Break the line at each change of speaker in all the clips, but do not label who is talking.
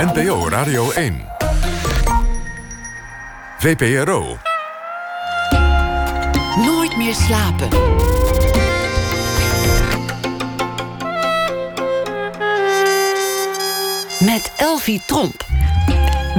NPO Radio 1. VPRO.
Nooit meer slapen. Met Elvie Tromp.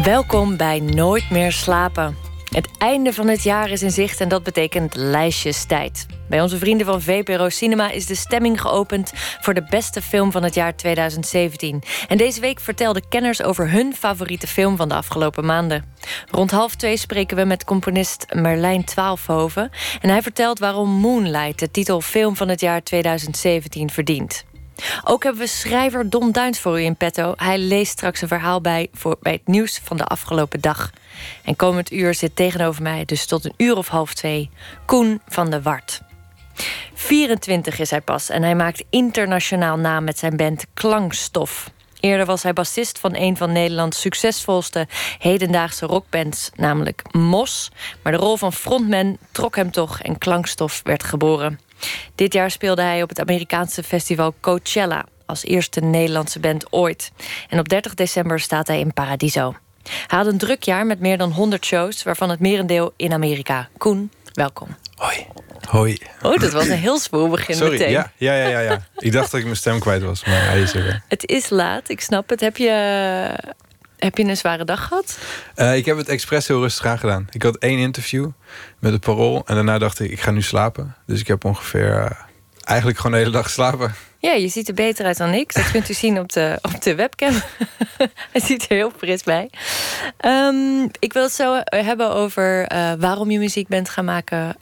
Welkom bij Nooit meer slapen. Het einde van het jaar is in zicht en dat betekent lijstjestijd. Bij onze vrienden van VPRO Cinema is de stemming geopend voor de beste film van het jaar 2017. En deze week vertelden kenners over hun favoriete film van de afgelopen maanden. Rond half twee spreken we met componist Merlijn Twaalfhoven. En hij vertelt waarom Moonlight de titel Film van het jaar 2017 verdient. Ook hebben we schrijver Don Duins voor u in petto. Hij leest straks een verhaal bij, voor, bij het nieuws van de afgelopen dag. En komend uur zit tegenover mij, dus tot een uur of half twee, Koen van de Wart. 24 is hij pas en hij maakt internationaal naam met zijn band Klankstof. Eerder was hij bassist van een van Nederlands succesvolste hedendaagse rockbands, namelijk Mos. Maar de rol van frontman trok hem toch en Klankstof werd geboren. Dit jaar speelde hij op het Amerikaanse festival Coachella als eerste Nederlandse band ooit. En op 30 december staat hij in Paradiso. Hij had een druk jaar met meer dan 100 shows, waarvan het merendeel in Amerika. Koen, welkom.
Hoi. Hoi.
Oh, dat was een heel spoor begin
Sorry,
meteen.
Ja, ja, ja, ja, ja. Ik dacht dat ik mijn stem kwijt was, maar hij is er weer.
Het is laat, ik snap het. Heb je, heb je een zware dag gehad?
Uh, ik heb het expres heel rustig aangedaan. Ik had één interview met het parool. En daarna dacht ik, ik ga nu slapen. Dus ik heb ongeveer uh, eigenlijk gewoon de hele dag geslapen.
Ja, je ziet er beter uit dan ik. Dat kunt u zien op de, op de webcam. Hij ziet er heel fris bij. Um, ik wil het zo hebben over uh, waarom je muziek bent gaan maken.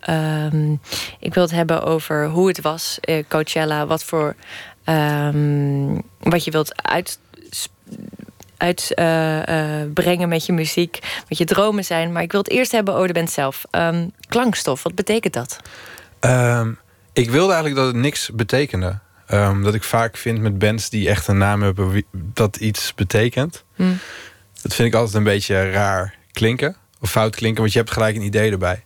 Um, ik wil het hebben over hoe het was, uh, Coachella. Wat voor... Um, wat je wilt uit uitbrengen uh, met je muziek, wat je dromen zijn. Maar ik wil het eerst hebben over de band zelf. Um, klankstof, wat betekent dat?
Um, ik wilde eigenlijk dat het niks betekende. Um, dat ik vaak vind met bands die echt een naam hebben dat iets betekent. Hmm. Dat vind ik altijd een beetje raar klinken. Of fout klinken, want je hebt gelijk een idee erbij.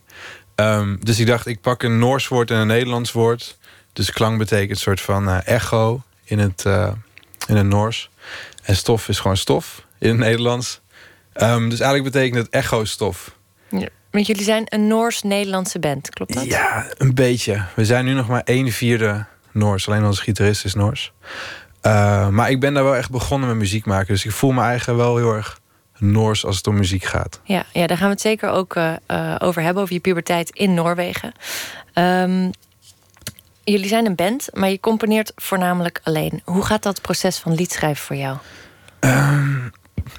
dus ik dacht, ik pak een Noors woord en een Nederlands woord. Dus klank betekent een soort van uh, echo in het, uh, in het Noors. En stof is gewoon stof in het Nederlands. Um, dus eigenlijk betekent het echo-stof.
Ja, want jullie zijn een Noors-Nederlandse band, klopt dat?
Ja, een beetje. We zijn nu nog maar één vierde Noors. Alleen onze gitarist is Noors. Uh, maar ik ben daar wel echt begonnen met muziek maken. Dus ik voel me eigen wel heel erg Noors als het om muziek gaat.
Ja, ja daar gaan we het zeker ook uh, uh, over hebben. Over je puberteit in Noorwegen. Um, jullie zijn een band, maar je componeert voornamelijk alleen. Hoe gaat dat proces van liedschrijven voor jou?
Um,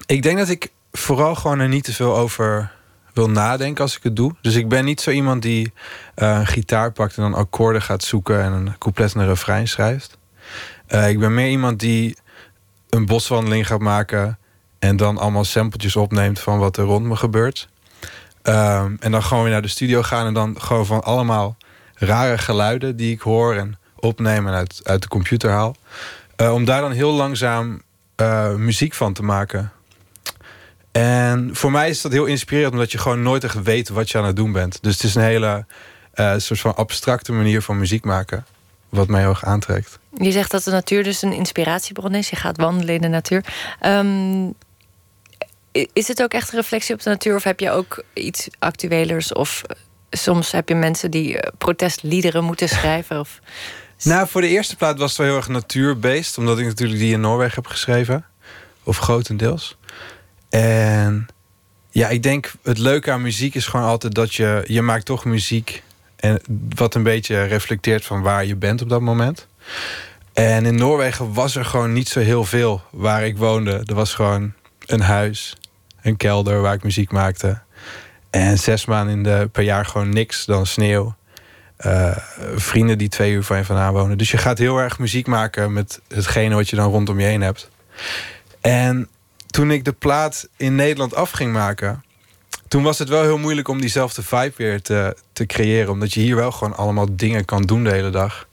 ik denk dat ik vooral gewoon er niet te veel over wil nadenken als ik het doe. Dus ik ben niet zo iemand die uh, een gitaar pakt en dan akkoorden gaat zoeken en een couplet en een refrein schrijft. Uh, ik ben meer iemand die een boswandeling gaat maken en dan allemaal sampletjes opneemt van wat er rond me gebeurt. Um, en dan gewoon weer naar de studio gaan en dan gewoon van allemaal rare geluiden die ik hoor en opneem en uit, uit de computer haal. Uh, om daar dan heel langzaam muziek van te maken. En voor mij is dat heel inspirerend, omdat je gewoon nooit echt weet wat je aan het doen bent. Dus het is een hele uh, soort van abstracte manier van muziek maken, wat mij heel erg aantrekt.
Je zegt dat de natuur dus een inspiratiebron is. Je gaat wandelen in de natuur. Um, is het ook echt een reflectie op de natuur, of heb je ook iets actuelers? Of soms heb je mensen die protestliederen moeten schrijven? Of...
Nou, voor de eerste plaat was het wel heel erg natuurbeest. Omdat ik natuurlijk die in Noorwegen heb geschreven. Of grotendeels. En ja, ik denk het leuke aan muziek is gewoon altijd dat je... Je maakt toch muziek en wat een beetje reflecteert van waar je bent op dat moment. En in Noorwegen was er gewoon niet zo heel veel waar ik woonde. Er was gewoon een huis, een kelder waar ik muziek maakte. En zes maanden in de, per jaar gewoon niks dan sneeuw. Uh, vrienden die twee uur van je vandaan wonen. Dus je gaat heel erg muziek maken met hetgene wat je dan rondom je heen hebt. En toen ik de plaat in Nederland af ging maken... toen was het wel heel moeilijk om diezelfde vibe weer te, te creëren. Omdat je hier wel gewoon allemaal dingen kan doen de hele dag.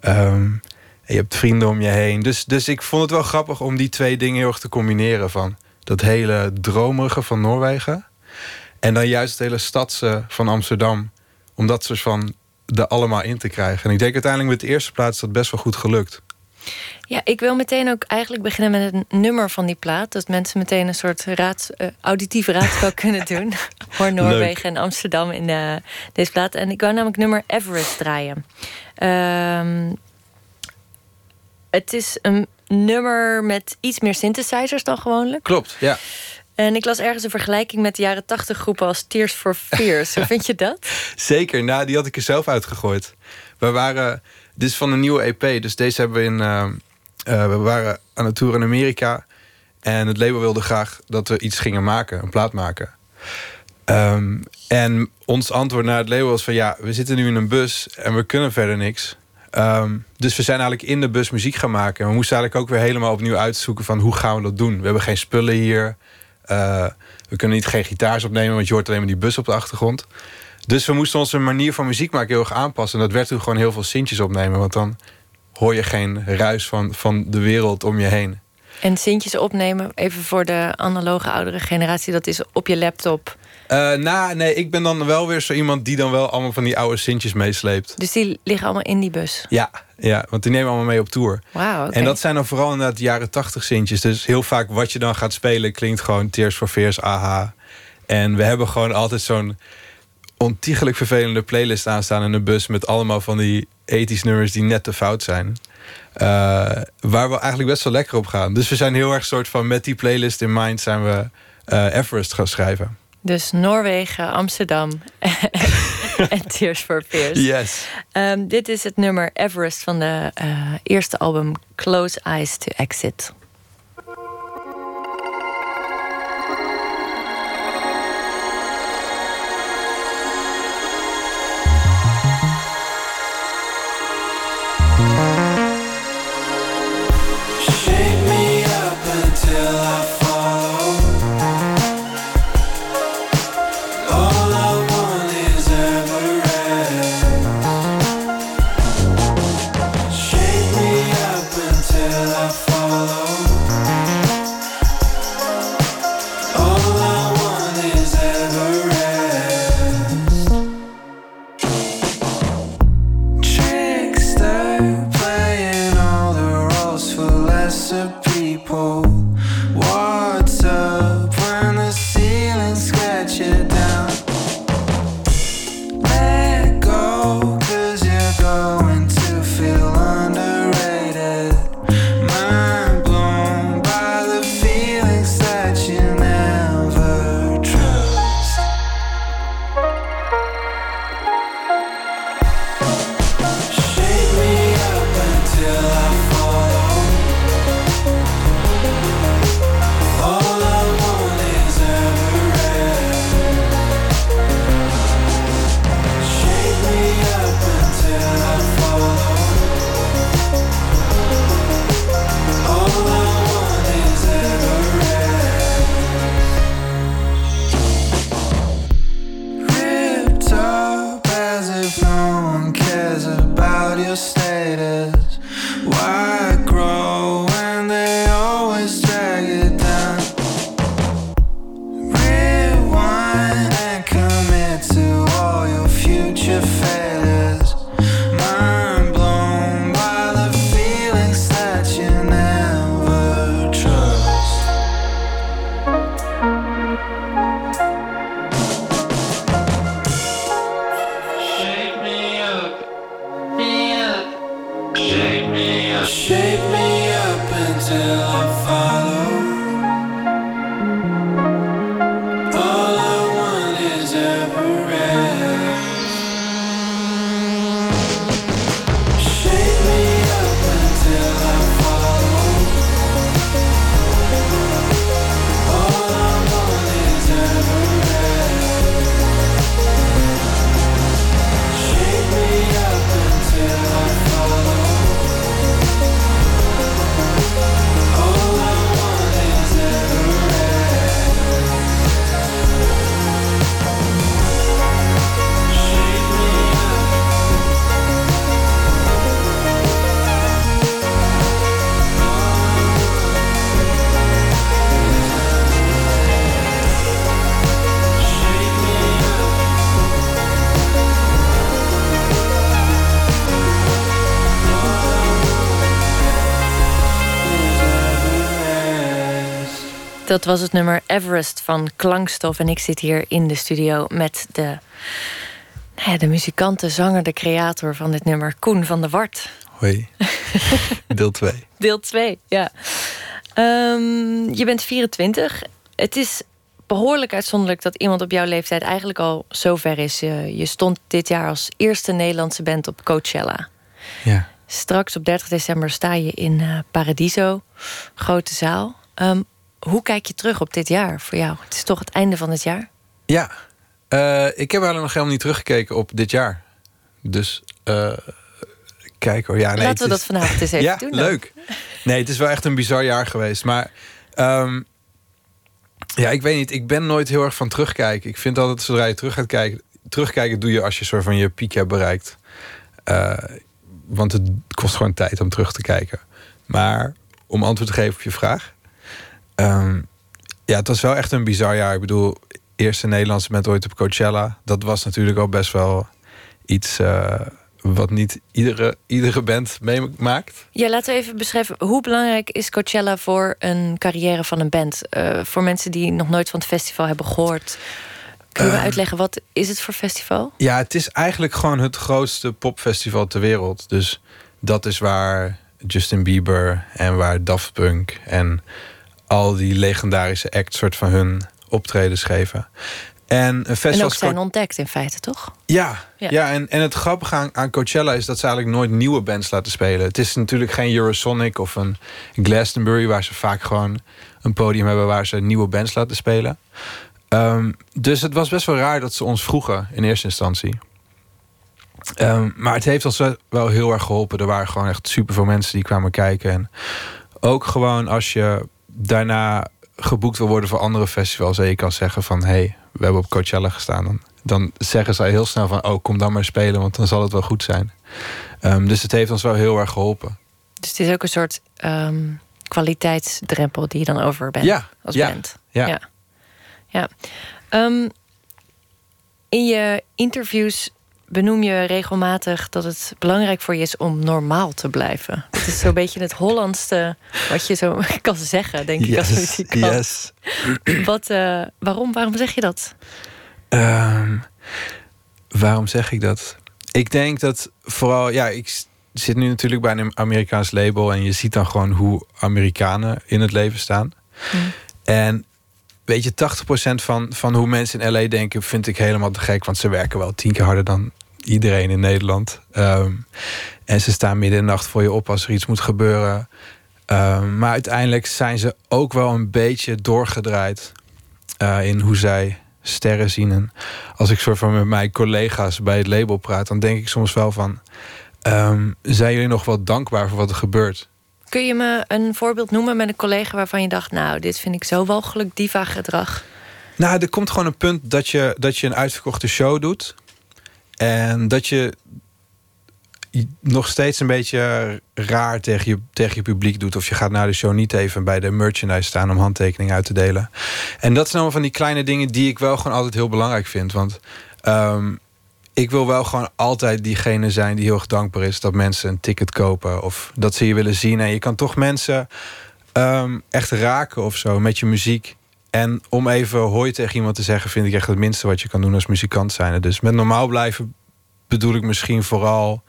Um, je hebt vrienden om je heen. Dus, dus ik vond het wel grappig om die twee dingen heel erg te combineren. Van dat hele dromerige van Noorwegen... en dan juist het hele stadse van Amsterdam... om dat soort van er allemaal in te krijgen. En ik denk uiteindelijk met de eerste plaats dat best wel goed gelukt.
Ja, ik wil meteen ook eigenlijk beginnen met het nummer van die plaat. Dat mensen meteen een soort raad, uh, auditief raadspel kunnen doen. Voor Noorwegen en Amsterdam in de, deze plaat. En ik wou namelijk nummer Everest draaien. Uh, het is een nummer met iets meer synthesizers dan gewoonlijk.
Klopt, ja.
En ik las ergens een vergelijking met de jaren tachtig groepen als Tears for Fears. Hoe vind je dat?
Zeker, nou, die had ik er zelf uitgegooid. We waren, dit is van een nieuwe EP, dus deze hebben we in. Uh, uh, we waren aan de tour in Amerika. En het label wilde graag dat we iets gingen maken, een plaat maken. Um, en ons antwoord naar het label was van ja, we zitten nu in een bus en we kunnen verder niks. Um, dus we zijn eigenlijk in de bus muziek gaan maken. En we moesten eigenlijk ook weer helemaal opnieuw uitzoeken van hoe gaan we dat doen. We hebben geen spullen hier. Uh, we kunnen niet geen gitaars opnemen, want je hoort alleen maar die bus op de achtergrond. Dus we moesten onze manier van muziek maken heel erg aanpassen. En dat werd toen gewoon heel veel sintjes opnemen. Want dan hoor je geen ruis van, van de wereld om je heen.
En sintjes opnemen, even voor de analoge oudere generatie, dat is op je laptop.
Uh, nou, nee, ik ben dan wel weer zo iemand die dan wel allemaal van die oude sintjes meesleept.
Dus die liggen allemaal in die bus?
Ja, ja want die nemen allemaal mee op tour.
Wauw, okay.
En dat zijn dan vooral inderdaad jaren tachtig sintjes. Dus heel vaak wat je dan gaat spelen klinkt gewoon Tears for Fears, aha. En we hebben gewoon altijd zo'n ontiegelijk vervelende playlist aanstaan in de bus... met allemaal van die ethisch nummers die net te fout zijn. Uh, waar we eigenlijk best wel lekker op gaan. Dus we zijn heel erg soort van met die playlist in mind... zijn we uh, Everest gaan schrijven.
Dus Noorwegen, Amsterdam en Tears for Fears.
Yes.
Um, dit is het nummer Everest van de uh, eerste album Close Eyes to Exit. Dat was het nummer Everest van Klankstof. En ik zit hier in de studio met de, nou ja, de muzikant, de zanger, de creator van dit nummer, Koen van der Wart.
Hoi. Deel 2.
Deel 2, ja. Ehm, je bent 24. Het is behoorlijk uitzonderlijk dat iemand op jouw leeftijd eigenlijk al zo ver is. Je, je stond dit jaar als eerste Nederlandse band op Coachella.
Ja.
Straks op 30 december sta je in uh, Paradiso, grote zaal. Um, hoe kijk je terug op dit jaar voor jou? Het is toch het einde van het jaar?
Ja, uh, ik heb eigenlijk nog helemaal niet teruggekeken op dit jaar. Dus uh, kijk hoor. Ja, nee,
Laten we dat vanavond eens even
ja,
doen.
leuk. Nee, het is wel echt een bizar jaar geweest. Maar um, ja, ik weet niet. Ik ben nooit heel erg van terugkijken. Ik vind altijd zodra je terug gaat kijken... Terugkijken doe je als je soort van je piek hebt bereikt. Uh, want het kost gewoon tijd om terug te kijken. Maar om antwoord te geven op je vraag... Um, ja, het was wel echt een bizar jaar. Ik bedoel, eerste Nederlandse band ooit op Coachella. Dat was natuurlijk al best wel iets uh, wat niet iedere, iedere band meemaakt.
Ja, laten we even beschrijven. Hoe belangrijk is Coachella voor een carrière van een band? Uh, voor mensen die nog nooit van het festival hebben gehoord. Kun je uh, uitleggen, wat is het voor festival?
Ja, het is eigenlijk gewoon het grootste popfestival ter wereld. Dus dat is waar Justin Bieber en waar Daft Punk en al die legendarische acts soort van hun optredens geven. En, een
en ook zijn ontdekt in feite, toch?
Ja, ja. ja en, en het grappige aan, aan Coachella is dat ze eigenlijk nooit nieuwe bands laten spelen. Het is natuurlijk geen Eurosonic of een Glastonbury... waar ze vaak gewoon een podium hebben waar ze nieuwe bands laten spelen. Um, dus het was best wel raar dat ze ons vroegen in eerste instantie. Um, maar het heeft ons wel heel erg geholpen. Er waren gewoon echt super veel mensen die kwamen kijken. En ook gewoon als je daarna geboekt wil worden voor andere festivals... en je kan zeggen van, hé, hey, we hebben op Coachella gestaan... Dan, dan zeggen zij heel snel van, oh, kom dan maar spelen... want dan zal het wel goed zijn. Um, dus het heeft ons wel heel erg geholpen.
Dus het is ook een soort um, kwaliteitsdrempel die je dan over bent
ja,
als
ja,
band.
Ja.
ja. ja. Um, in je interviews benoem je regelmatig dat het belangrijk voor je is om normaal te blijven. Het is zo'n beetje het Hollandste wat je zo kan zeggen, denk ik, als muzikant.
Yes.
Wat, uh, waarom, waarom zeg je dat?
Um, waarom zeg ik dat? Ik denk dat vooral, ja, ik zit nu natuurlijk bij een Amerikaans label en je ziet dan gewoon hoe Amerikanen in het leven staan. Hmm. En weet je, 80% van, van hoe mensen in LA denken, vind ik helemaal te gek. Want ze werken wel tien keer harder dan iedereen in Nederland. Um, en ze staan midden in de nacht voor je op als er iets moet gebeuren. Um, maar uiteindelijk zijn ze ook wel een beetje doorgedraaid uh, in hoe zij sterren zien. En als ik soort van met mijn collega's bij het label praat, dan denk ik soms wel van: um, zijn jullie nog wel dankbaar voor wat er gebeurt?
Kun je me een voorbeeld noemen met een collega waarvan je dacht: Nou, dit vind ik zo walgelijk diva gedrag?
Nou, er komt gewoon een punt dat je, dat je een uitverkochte show doet. En dat je nog steeds een beetje raar tegen je, tegen je publiek doet. Of je gaat na de show niet even bij de merchandise staan om handtekeningen uit te delen. En dat zijn allemaal van die kleine dingen die ik wel gewoon altijd heel belangrijk vind. Want um, ik wil wel gewoon altijd diegene zijn die heel erg dankbaar is dat mensen een ticket kopen. Of dat ze je willen zien. En je kan toch mensen um, echt raken of zo met je muziek. En om even hooi tegen iemand te zeggen, vind ik echt het minste wat je kan doen als muzikant zijn. Dus met normaal blijven bedoel ik misschien vooral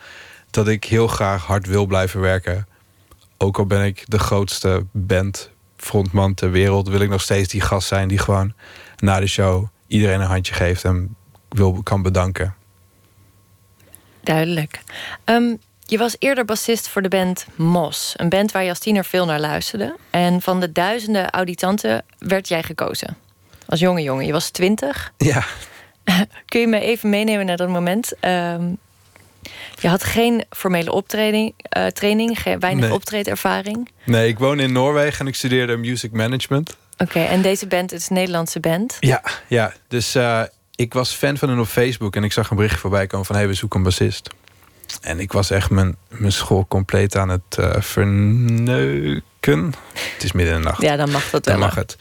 dat ik heel graag hard wil blijven werken. Ook al ben ik de grootste band frontman ter wereld, wil ik nog steeds die gast zijn die gewoon na de show iedereen een handje geeft en wil, kan bedanken.
Duidelijk. Um, je was eerder bassist voor de band Mos. Een band waar je als tiener veel naar luisterde. En van de duizenden auditanten werd jij gekozen. Als jonge jongen. Je was twintig.
Ja.
Kun je me even meenemen naar dat moment? Um, je had geen formele optraining, uh, training, geen, weinig
Nee.
optreedervaring.
Nee, ik woon in Noorwegen en ik studeerde music management.
Oké, en deze band is een Nederlandse band.
Ja, ja. Dus uh, ik was fan van hen op Facebook en ik zag een bericht voorbij komen van hey, we zoeken een bassist. En ik was echt mijn, mijn school compleet aan het uh, verneuken. Het is midden in de nacht.
Ja, dan mag dat wel.
Dan mag het.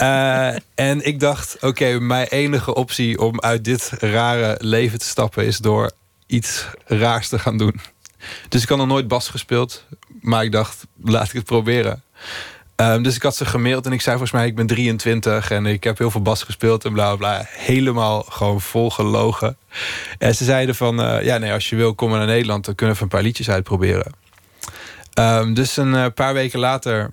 uh, en ik dacht, oké, okay, mijn enige optie om uit dit rare leven te stappen is door iets raars te gaan doen. Dus ik had nog nooit bas gespeeld, maar ik dacht, laat ik het proberen. Ehm, dus ik had ze gemaild en ik zei volgens mij... ik ben 23 en ik heb heel veel bas gespeeld en bla bla. Helemaal gewoon vol gelogen. En ze zeiden van... eh, ja, nee, als je wil, kom maar naar Nederland. Dan kunnen we een paar liedjes uitproberen. Ehm, dus een eh, paar weken later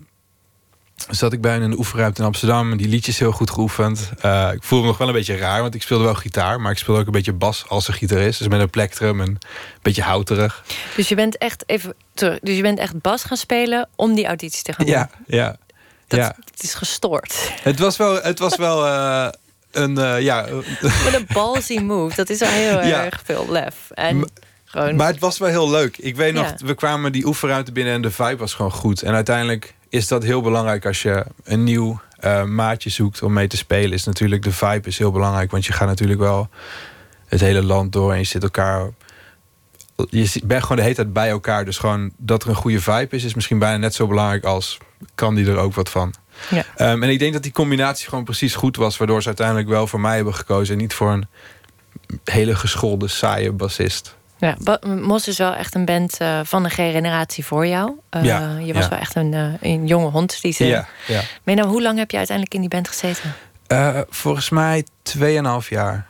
zat ik bij een oefenruimte in Amsterdam. Die liedjes heel goed geoefend. Eh, ik voelde me nog wel een beetje raar, want ik speelde wel gitaar. Maar ik speelde ook een beetje bas als een gitarist. Dus met een plektrum en een beetje houterig.
Dus je bent echt even terug. Dus je bent echt bas gaan spelen om die auditie te gaan doen.
Ja, ja.
Dat,
ja.
Het is gestoord.
Het was wel, het was wel eh, een, eh, ja...
Met een ballsy move. Dat is wel heel
Ja.
erg veel lef. En
M-
gewoon...
Maar het was wel heel leuk. Ik weet nog,
Ja.
we kwamen die oefenruimte binnen en de vibe was gewoon goed. En uiteindelijk is dat heel belangrijk als je een nieuw eh, maatje zoekt om mee te spelen. Is natuurlijk de vibe is heel belangrijk. Want je gaat natuurlijk wel het hele land door en je zit elkaar. Je bent gewoon de hele tijd bij elkaar. Dus gewoon dat er een goede vibe is, is misschien bijna net zo belangrijk als kan die er ook wat van.
Ja.
Ehm, en ik denk dat die combinatie gewoon precies goed was, waardoor ze uiteindelijk wel voor mij hebben gekozen en niet voor een hele geschoolde, saaie bassist.
Ja, Mos is wel echt een band eh, van een generatie voor jou. Eh,
Ja,
je was
ja.
wel echt een, eh, een jonge hond. Die ze...
Ja, ja.
Maar nou, hoe lang heb je uiteindelijk in die band gezeten?
Volgens mij 2,5 jaar.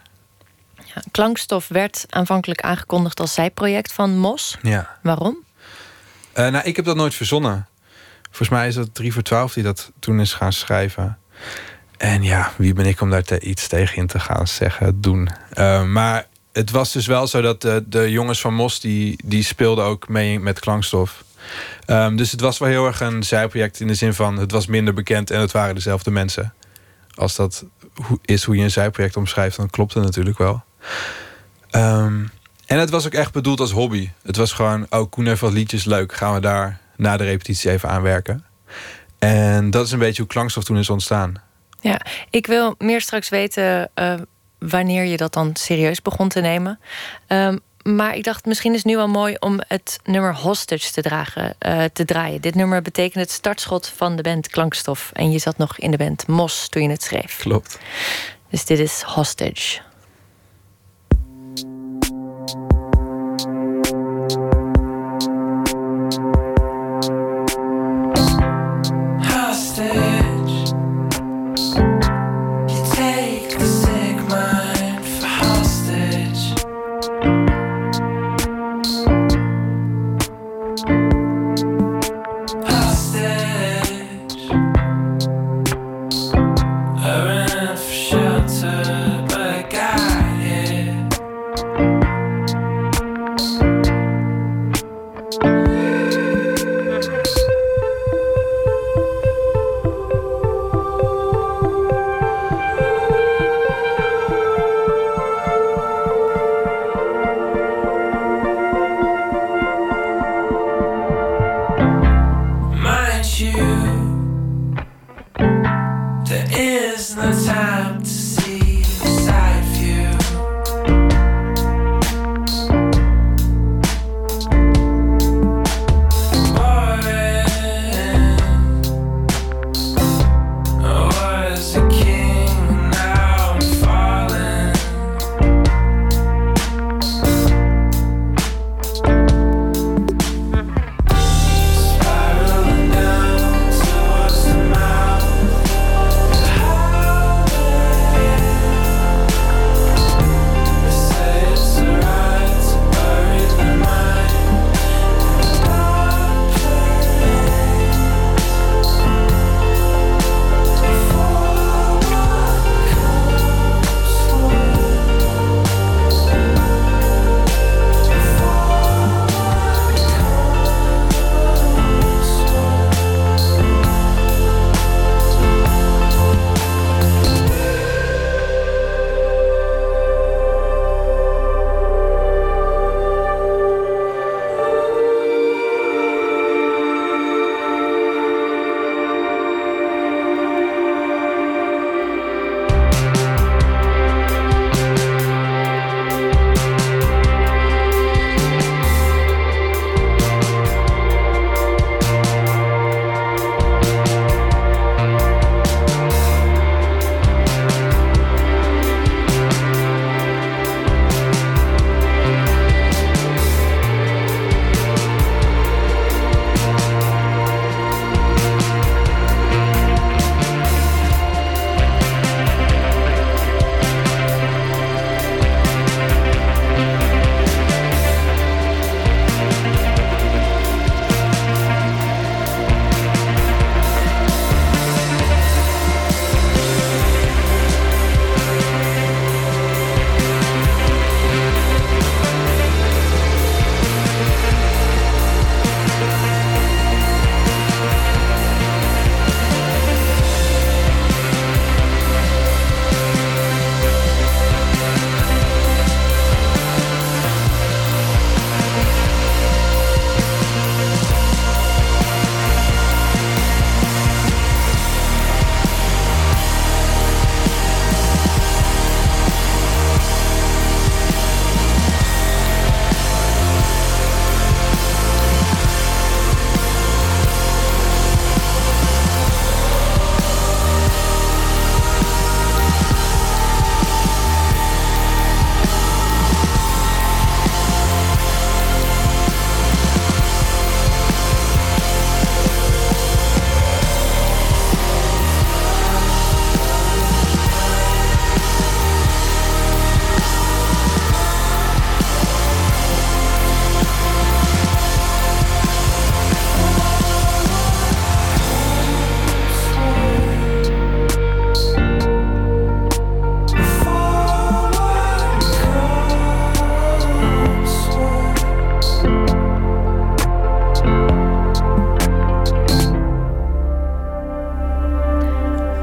Ja, Klankstof werd aanvankelijk aangekondigd als zijproject van Mos.
Ja.
Waarom?
Eh, nou, ik heb dat nooit verzonnen. Volgens mij is dat 3 voor 12 die dat toen is gaan schrijven. En ja, wie ben ik om daar te, iets tegen in te gaan zeggen, doen. Eh, maar het was dus wel zo dat de, de jongens van Mos... die, die speelden ook mee met klankstof. Ehm, dus het was wel heel erg een zijproject in de zin van... het was minder bekend en het waren dezelfde mensen. Als dat is hoe je een zijproject omschrijft, dan klopt het natuurlijk wel. Ehm, en het was ook echt bedoeld als hobby. Het was gewoon, oh, Koen heeft wat liedjes, leuk. Gaan we daar na de repetitie even aan werken. En dat is een beetje hoe klankstof toen is ontstaan.
Ja, ik wil meer straks weten eh, wanneer je dat dan serieus begon te nemen. Ehm, maar ik dacht, misschien is het nu wel mooi om het nummer Hostage te, dragen, eh, te draaien. Dit nummer betekent het startschot van de band Klankstof. En je zat nog in de band Mos toen je het schreef.
Klopt.
Dus dit is Hostage.
hostage.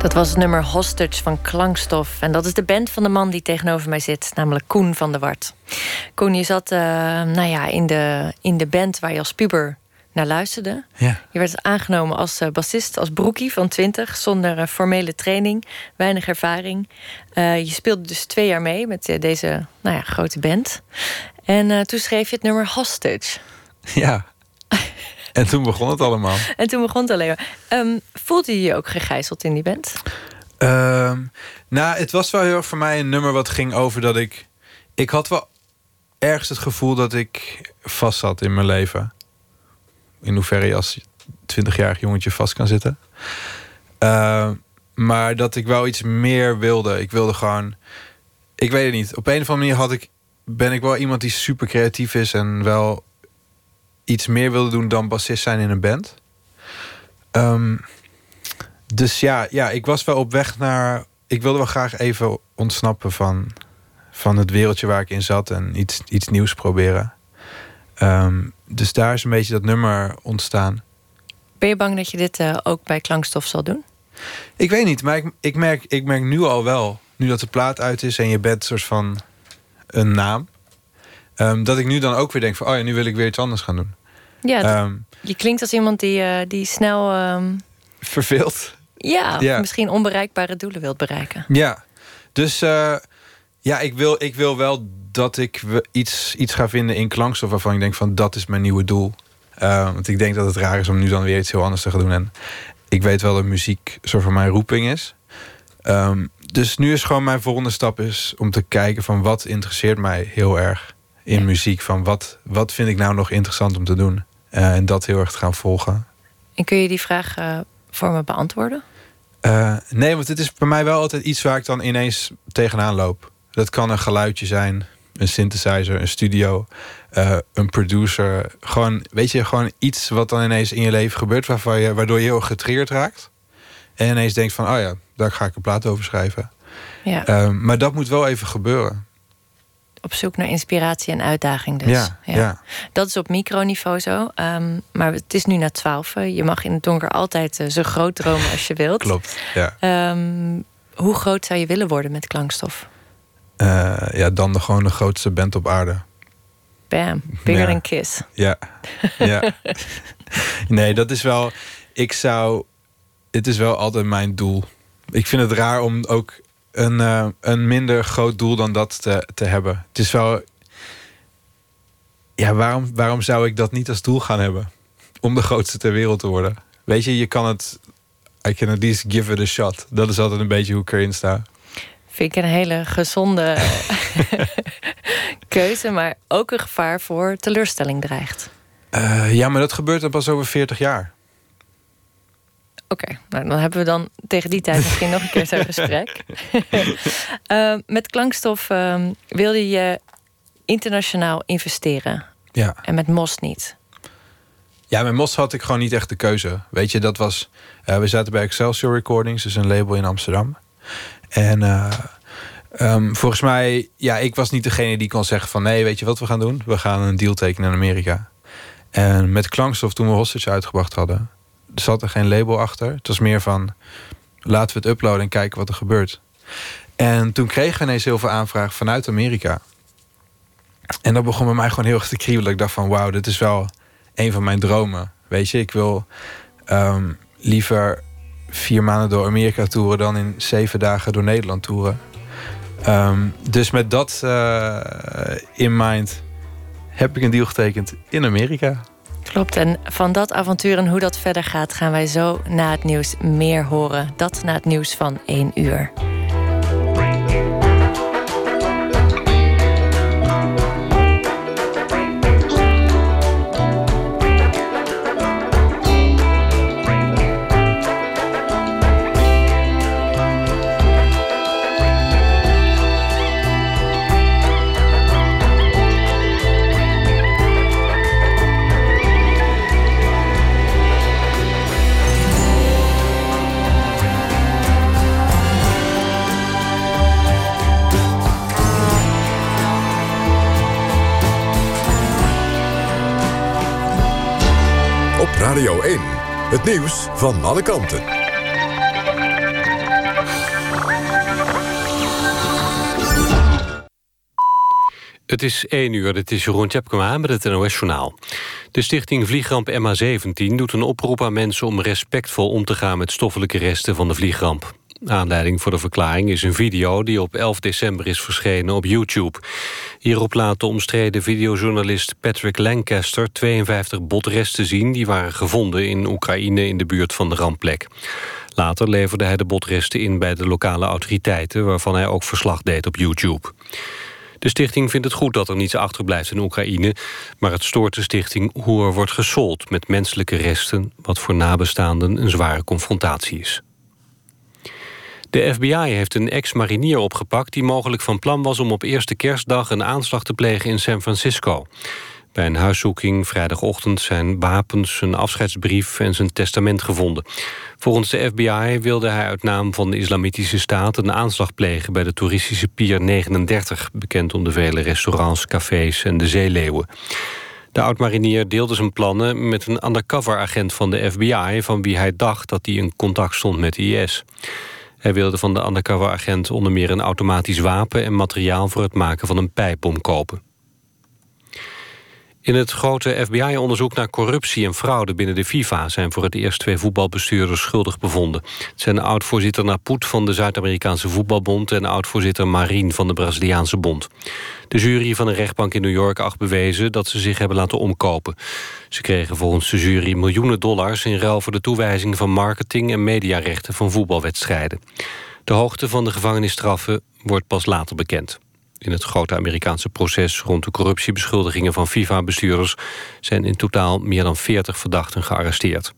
Dat was het nummer Hostage van Klankstof. En dat is de band van de man die tegenover mij zit, namelijk Koen van der Wart. Koen, je zat uh, nou ja, in, de, in de band waar je als puber naar luisterde.
Ja.
Je werd aangenomen als uh, bassist, als broekie van 20, zonder uh, formele training, weinig ervaring. je speelde dus twee jaar mee met deze nou ja, grote band. En toen schreef je het nummer Hostage.
Ja. En toen begon het allemaal.
En toen begon het alleen maar. Um, voelde je je ook gegijzeld in die band?
Um, nou, het was wel heel erg voor mij een nummer wat ging over dat ik... Ik had wel ergens het gevoel dat ik vast zat in mijn leven. In hoeverre je als 20-jarig jongetje vast kan zitten. Uh, maar dat ik wel iets meer wilde. Ik wilde gewoon... Ik weet het niet. Op een of andere manier had ik, ben ik wel iemand die super creatief is... en wel iets meer wilde doen dan bassist zijn in een band. Um, dus ja, ja, ik was wel op weg naar. Ik wilde wel graag even ontsnappen van, van het wereldje waar ik in zat en iets, iets nieuws proberen. Um, dus daar is een beetje dat nummer ontstaan.
Ben je bang dat je dit uh, ook bij klankstof zal doen?
Ik weet niet, maar ik, ik, merk, ik merk nu al wel, nu dat de plaat uit is en je bent soort van een naam, um, dat ik nu dan ook weer denk van, oh ja, nu wil ik weer iets anders gaan doen.
Ja, um, je klinkt als iemand die, uh, die snel
verveeld.
Ja, ja, misschien onbereikbare doelen wilt bereiken.
Ja, dus uh, ja, ik wil, ik wil wel dat ik iets, iets ga vinden in klankstof waarvan ik denk van dat is mijn nieuwe doel. Uh, want ik denk dat het raar is om nu dan weer iets heel anders te gaan doen. En ik weet wel dat muziek soort van mijn roeping is. Um, dus nu is gewoon mijn volgende stap is om te kijken van wat interesseert mij heel erg in muziek. Van wat, wat vind ik nou nog interessant om te doen. Uh, en dat heel erg te gaan volgen.
En kun je die vraag uh, voor me beantwoorden?
Uh, nee, want het is bij mij wel altijd iets waar ik dan ineens tegenaan loop. Dat kan een geluidje zijn, een synthesizer, een studio, een producer. Gewoon, weet je, gewoon iets wat dan ineens in je leven gebeurt, waarvan je, waardoor je heel getriggerd raakt. En ineens denkt van, oh ja, daar ga ik een plaat over schrijven.
Ja.
Maar dat moet wel even gebeuren.
Op zoek naar inspiratie en uitdaging dus.
Ja, ja. ja.
Dat is op microniveau zo. Um, maar het is nu na twaalf. Je mag in het donker altijd uh, zo groot dromen als je wilt.
Klopt, ja.
Um, hoe groot zou je willen worden met klankstof?
Uh, ja, dan de, gewoon de grootste band op aarde.
Bam, bigger ja. than Kiss.
Ja, ja. nee, dat is wel... Ik zou... Het is wel altijd mijn doel. Ik vind het raar om ook een, uh, een minder groot doel dan dat te, te hebben. Het is wel. Ja, waarom, waarom zou ik dat niet als doel gaan hebben? Om de grootste ter wereld te worden. Weet je, je kan het. I can at least give it a shot. Dat is altijd een beetje hoe ik erin sta.
Vind ik een hele gezonde keuze, maar ook een gevaar voor teleurstelling dreigt.
Uh, ja, maar dat gebeurt dan pas over 40 jaar.
Oké, okay, nou, dan hebben we dan tegen die tijd misschien nog een keer zo'n gesprek. uh, met klankstof uh, wilde je internationaal investeren.
Ja.
En met Mos niet.
Ja, met Mos had ik gewoon niet echt de keuze. Weet je, dat was. Uh, we zaten bij Excelsior Recordings, dus een label in Amsterdam. En um, volgens mij, ja, ik was niet degene die kon zeggen van nee, weet je wat we gaan doen? We gaan een deal tekenen in Amerika. En met klankstof, toen we Hostage uitgebracht hadden, er zat er geen label achter. Het was meer van, laten we het uploaden en kijken wat er gebeurt. En toen kregen we ineens heel veel aanvragen vanuit Amerika. En dat begon bij mij gewoon heel erg te kriebelen. Ik dacht van, wauw, dit is wel een van mijn dromen. Weet je, ik wil um, liever vier maanden door Amerika toeren... dan in zeven dagen door Nederland toeren. Um, dus met dat uh, in mind heb ik een deal getekend in Amerika.
Klopt, en van dat avontuur en hoe dat verder gaat... gaan wij zo na het nieuws meer horen. Dat na het nieuws van 1 uur.
Radio 1. Het nieuws van alle kanten.
Het is 1 uur, dit is Jeroen aan met het NOS-journaal. De stichting Vliegramp MH17 doet een oproep aan mensen... om respectvol om te gaan met stoffelijke resten van de vliegramp. Aanleiding voor de verklaring is een video die op 11 december is verschenen op YouTube. Hierop laat de omstreden videojournalist Patrick Lancaster 52 botresten zien... die waren gevonden in Oekraïne in de buurt van de rampplek. Later leverde hij de botresten in bij de lokale autoriteiten... waarvan hij ook verslag deed op YouTube. De stichting vindt het goed dat er niets achterblijft in Oekraïne... maar het stoort de stichting hoe er wordt gesold met menselijke resten... wat voor nabestaanden een zware confrontatie is. De FBI heeft een ex-marinier opgepakt... die mogelijk van plan was om op eerste kerstdag een aanslag te plegen in San Francisco. Bij een huiszoeking vrijdagochtend zijn wapens, een afscheidsbrief en zijn testament gevonden. Volgens de FBI wilde hij uit naam van de Islamitische Staat een aanslag plegen bij de toeristische Pier 39, bekend om de vele restaurants, cafés en de zeeleeuwen. De oud-marinier deelde zijn plannen met een undercover-agent van de FBI... van wie hij dacht dat hij in contact stond met IS. Hij wilde van de undercover-agent onder meer een automatisch wapen... en materiaal voor het maken van een pijpbom kopen. In het grote FBI-onderzoek naar corruptie en fraude binnen de FIFA... zijn voor het eerst twee voetbalbestuurders schuldig bevonden. Het zijn oud-voorzitter Naput van de Zuid-Amerikaanse Voetbalbond... en oud-voorzitter Marin van de Braziliaanse Bond. De jury van een rechtbank in New York acht bewezen... dat ze zich hebben laten omkopen. Ze kregen volgens de jury miljoenen dollars... in ruil voor de toewijzing van marketing- en mediarechten van voetbalwedstrijden. De hoogte van de gevangenisstraffen wordt pas later bekend. In het grote Amerikaanse proces rond de corruptiebeschuldigingen van FIFA-bestuurders zijn in totaal meer dan 40 verdachten gearresteerd.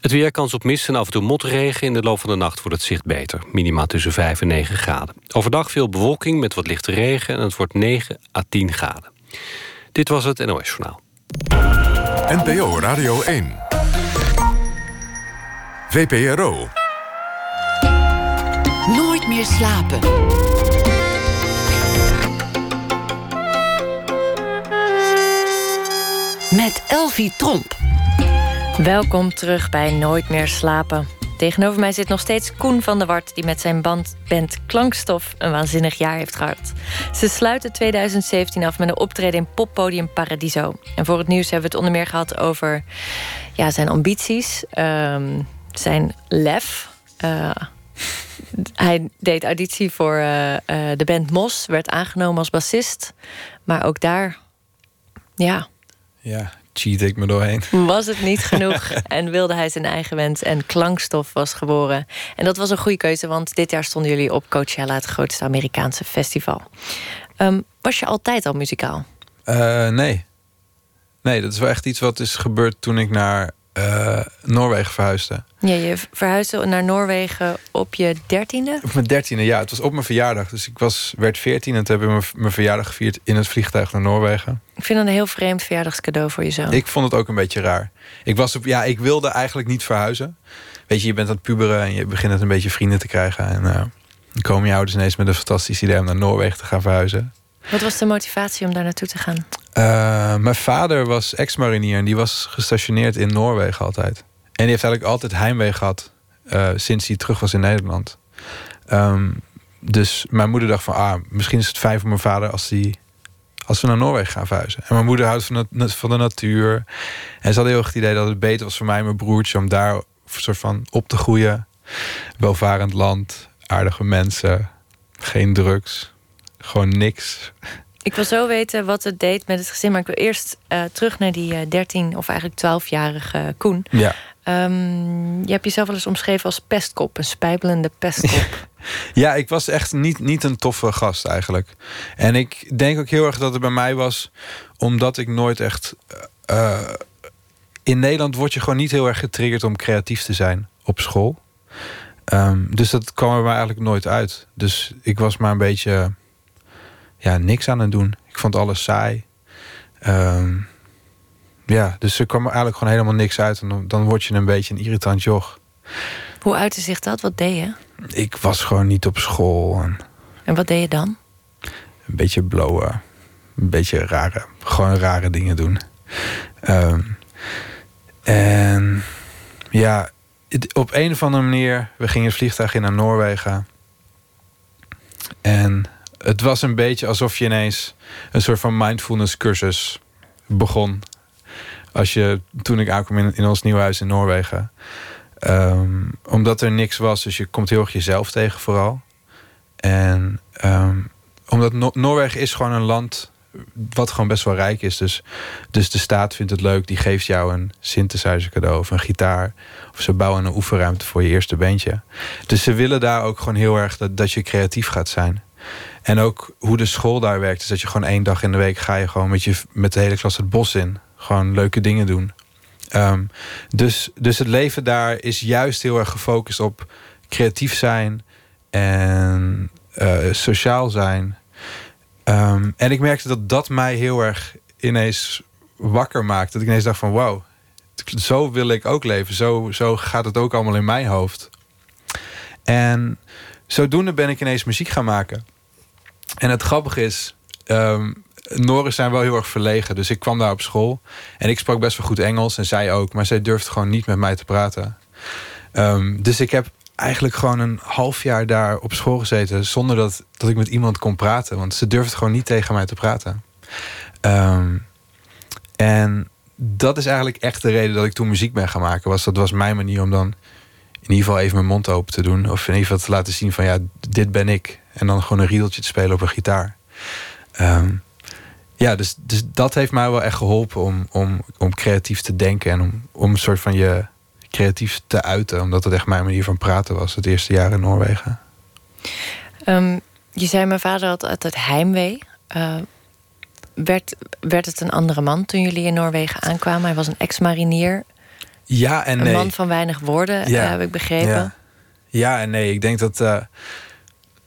Het weer kans op mist en af en toe motregen. In de loop van de nacht wordt het zicht beter. Minima tussen 5 en 9 graden. Overdag veel bewolking met wat lichte regen... en het wordt 9 à 10 graden. Dit was het NOS Journaal.
NPO Radio 1. VPRO.
Nooit meer slapen. Met Elvie Tromp.
Welkom terug bij Nooit meer slapen. Tegenover mij zit nog steeds Koen van der Wart... die met zijn band, band Klankstof een waanzinnig jaar heeft gehad. Ze sluiten 2017 af met een optreden in poppodium Paradiso. En voor het nieuws hebben we het onder meer gehad over ja, zijn ambities... ehm, zijn lef... eh, hij deed auditie voor eh, eh, de band Mos, werd aangenomen als bassist. Maar ook daar, ja,
Ja, cheat ik me doorheen.
was het niet genoeg en wilde hij zijn eigen wens. En klankstof was geboren. En dat was een goede keuze, want dit jaar stonden jullie op Coachella, het grootste Amerikaanse festival. Ehm, was je altijd al muzikaal?
Eh, nee. Nee, dat is wel echt iets wat is gebeurd toen ik naar eh, Noorwegen verhuisde.
Ja, je verhuisde naar Noorwegen op je dertiende.
Op mijn dertiende, ja. Het was op mijn verjaardag. Dus ik was, werd veertien en toen hebben we mijn- verjaardag gevierd in het vliegtuig naar Noorwegen.
Ik vind dat een heel vreemd verjaardagscadeau voor je zoon.
Ik vond het ook een beetje raar. Ik, was op, ja, ik wilde eigenlijk niet verhuizen. Weet je, je bent aan het puberen en je begint het een beetje vrienden te krijgen. En eh, dan komen je ouders ineens met een fantastisch idee om naar Noorwegen te gaan verhuizen.
Wat was de motivatie om daar naartoe te gaan?
Eh, mijn vader was ex-marinier en die was gestationeerd in Noorwegen altijd. En die heeft eigenlijk altijd heimwee gehad eh, sinds hij terug was in Nederland. Ehm, dus mijn moeder dacht van, ah, misschien is het fijn voor mijn vader als, die, als we naar Noorwegen gaan verhuizen. En mijn moeder houdt van, de- van de natuur. En ze had heel erg het idee dat het beter was voor mij en mijn broertje om daar soort van op te groeien. Welvarend land, aardige mensen, geen drugs, gewoon niks.
Ik wil zo weten wat het deed met het gezin. Maar ik wil eerst eh, terug naar die eh 13 of eigenlijk 12-jarige Koen.
Ja.
Ehm, je hebt jezelf wel eens omschreven als pestkop, een spijbelende pestkop.
Ja, ik was echt niet, niet een toffe gast eigenlijk. En ik denk ook heel erg dat het bij mij was omdat ik nooit echt. eh, in Nederland word je gewoon niet heel erg getriggerd om creatief te zijn op school. Ehm, dus dat kwam er mij eigenlijk nooit uit. Dus ik was maar een beetje. Ja, niks aan het doen. Ik vond alles saai. Ehm, ja, dus er kwam eigenlijk gewoon helemaal niks uit. En dan, dan word je een beetje een irritant joch.
Hoe uitte zich dat? Wat deed je?
Ik was gewoon niet op school. En
En wat deed je dan?
een beetje blowen. Een beetje rare, gewoon rare dingen doen. Ehm, en ja, het- op een of andere manier, we gingen het vliegtuig in naar Noorwegen. En het was een beetje alsof je ineens een soort van mindfulness cursus begon. Als je, toen ik aankwam in, ons nieuw huis in Noorwegen. Ehm, omdat er niks was, dus je komt heel erg jezelf tegen vooral. En ehm, omdat No- Noorwegen is gewoon een land wat gewoon best wel rijk is. Dus, dus de staat vindt het leuk, die geeft jou een synthesizer cadeau of een gitaar. Of ze bouwen een oefenruimte voor je eerste bandje. Dus ze willen daar ook gewoon heel erg dat, dat je creatief gaat zijn. En ook hoe de school daar werkt, is dat je gewoon één dag in de week ga je gewoon met, je, met de hele klas het bos in. Gewoon leuke dingen doen. Ehm, dus, dus het leven daar is juist heel erg gefocust op creatief zijn en eh, sociaal zijn. Ehm, en ik merkte dat dat mij heel erg ineens wakker maakte. Dat ik ineens dacht van wow, zo wil ik ook leven. Zo, zo gaat het ook allemaal in mijn hoofd. En zodoende ben ik ineens muziek gaan maken. En het grappige is, ehm Noren zijn wel heel erg verlegen. Dus ik kwam daar op school en ik sprak best wel goed Engels en zij ook. Maar zij durfde gewoon niet met mij te praten. Ehm, dus ik heb eigenlijk gewoon een half jaar daar op school gezeten... zonder dat, dat ik met iemand kon praten. Want ze durfde gewoon niet tegen mij te praten. Ehm, en dat is eigenlijk echt de reden dat ik toen muziek ben gaan maken. Was, dat was mijn manier om dan in ieder geval even mijn mond open te doen. Of in ieder geval te laten zien van ja, dit ben ik. En dan gewoon een riedeltje te spelen op een gitaar. Ehm, ja, dus, dus dat heeft mij wel echt geholpen om, om, om creatief te denken. En om, om een soort van je creatief te uiten. Omdat het echt mijn manier van praten was het eerste jaar in Noorwegen.
Ehm, je zei, mijn vader had altijd heimwee. Eh, werd, werd het een andere man toen jullie in Noorwegen aankwamen? Hij was een ex-marinier.
Ja en
Een
nee.
man van weinig woorden,
Ja.
eh, heb ik begrepen.
Ja. ja en nee. Ik denk dat, eh,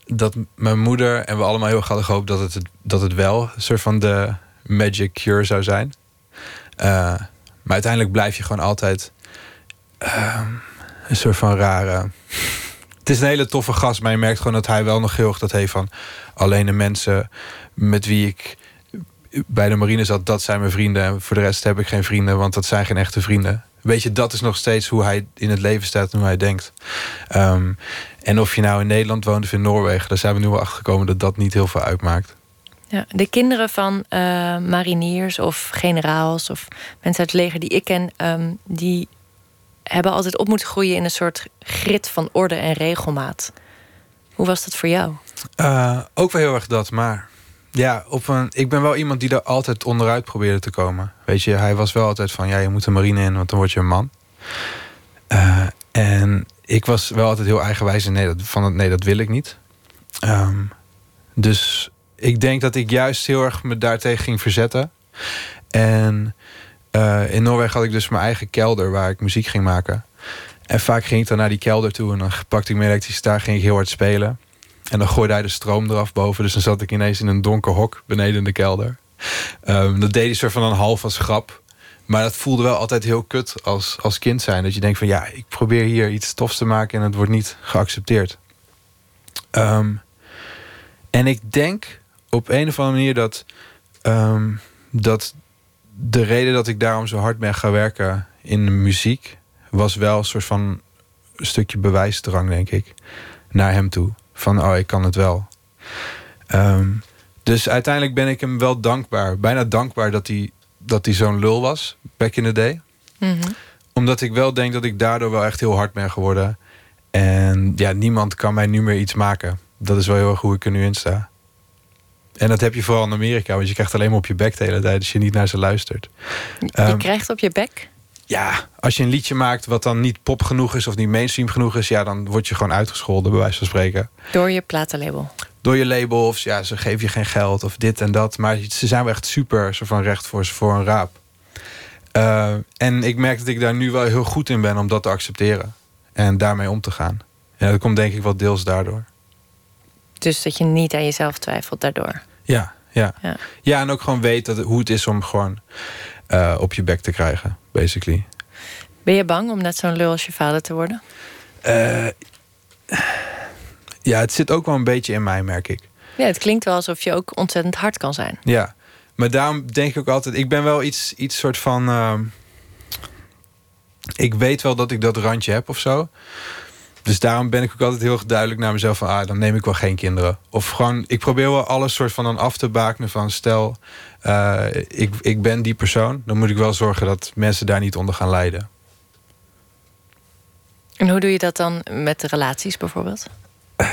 dat mijn moeder en we allemaal heel erg hadden gehoopt dat het, dat het wel een soort van de magic cure zou zijn. Eh, maar uiteindelijk blijf je gewoon altijd ehm, een soort van rare. Het is een hele toffe gast, maar je merkt gewoon dat hij wel nog heel erg dat heeft van alleen de mensen met wie ik bij de marine zat, dat zijn mijn vrienden. En voor de rest heb ik geen vrienden, want dat zijn geen echte vrienden. Weet je, dat is nog steeds hoe hij in het leven staat en hoe hij denkt. Ehm, en of je nou in Nederland woont of in Noorwegen, daar zijn we nu wel achter gekomen dat dat niet heel veel uitmaakt.
Ja, de kinderen van eh, mariniers of generaals of mensen uit het leger die ik ken, ehm, die hebben altijd op moeten groeien in een soort grid van orde en regelmaat. Hoe was dat voor jou?
Eh, ook wel heel erg dat, maar ja, op een, ik ben wel iemand die er altijd onderuit probeerde te komen. Weet je, hij was wel altijd van, ja, je moet de marine in, want dan word je een man. Eh, en ik was wel altijd heel eigenwijs en nee, dat, van, nee, dat wil ik niet. Ehm, dus ik denk dat ik juist heel erg me daartegen ging verzetten. En eh, in Noorwegen had ik dus mijn eigen kelder waar ik muziek ging maken. En vaak ging ik dan naar die kelder toe en dan pakte ik mijn elektrische gitaar, ging ik heel hard spelen. En dan gooide hij de stroom eraf boven. Dus dan zat ik ineens in een donker hok beneden in de kelder. Ehm, dat deed hij soort van een half als grap. Maar dat voelde wel altijd heel kut als, als kind zijn. Dat je denkt van ja, ik probeer hier iets tofs te maken en het wordt niet geaccepteerd. Ehm, en ik denk op een of andere manier dat, ehm, dat de reden dat ik daarom zo hard ben gaan werken in de muziek, was wel een soort van een stukje bewijsdrang, denk ik, naar hem toe. Van, oh, ik kan het wel. Ehm, dus uiteindelijk ben ik hem wel dankbaar. Bijna dankbaar dat hij, dat hij zo'n lul was, back in the day. Omdat ik wel denk dat ik daardoor wel echt heel hard ben geworden. En ja, niemand kan mij nu meer iets maken. Dat is wel heel erg hoe ik er nu in sta. En dat heb je vooral in Amerika, want je krijgt alleen maar op je bek de hele tijd als je niet naar ze luistert.
je
Ehm,
krijgt op je bek.
Ja, als je een liedje maakt wat dan niet pop genoeg is of niet mainstream genoeg is, ja, dan word je gewoon uitgescholden, bij wijze van spreken.
Door je platenlabel.
Door je label of ja, ze geven je geen geld of dit en dat. Maar ze zijn wel echt super zo van recht voor, voor een raap. Eh, en ik merk dat ik daar nu wel heel goed in ben om dat te accepteren. En daarmee om te gaan. En dat komt denk ik wel deels daardoor.
Dus dat je niet aan jezelf twijfelt daardoor.
Ja, ja.
Ja.
Ja, en ook gewoon weet dat, hoe het is om gewoon eh, op je bek te krijgen, basically.
Ben je bang om net zo'n lul als je vader te worden?
Eh, ja, het zit ook wel een beetje in mij, merk ik.
Ja, het klinkt wel alsof je ook ontzettend hard kan zijn.
Ja, maar daarom denk ik ook altijd... Ik ben wel iets, iets soort van... ehm, ik weet wel dat ik dat randje heb of zo. Dus daarom ben ik ook altijd heel erg duidelijk naar mezelf van... ah, dan neem ik wel geen kinderen. Of gewoon, ik probeer wel alles soort van dan af te bakenen van... stel, eh, ik, ik ben die persoon... dan moet ik wel zorgen dat mensen daar niet onder gaan lijden.
En hoe doe je dat dan met de relaties bijvoorbeeld?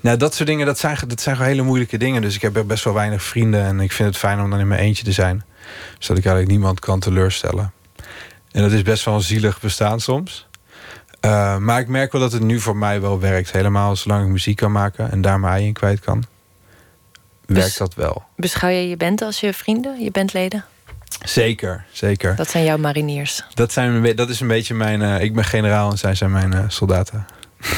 Nou, dat soort dingen, dat zijn, dat zijn gewoon hele moeilijke dingen. Dus ik heb best wel weinig vrienden... en ik vind het fijn om dan in mijn eentje te zijn. Zodat ik eigenlijk niemand kan teleurstellen. En dat is best wel een zielig bestaan soms... Uh, maar ik merk wel dat het nu voor mij wel werkt. Helemaal zolang ik muziek kan maken en daar mijn ei in kwijt kan. Werkt
Bes-
dat wel.
Beschouw je je band als je vrienden, je bandleden?
Zeker, zeker.
Dat zijn jouw mariniers.
Dat, zijn, dat is een beetje mijn... eh, ik ben generaal en zij zijn mijn eh, soldaten.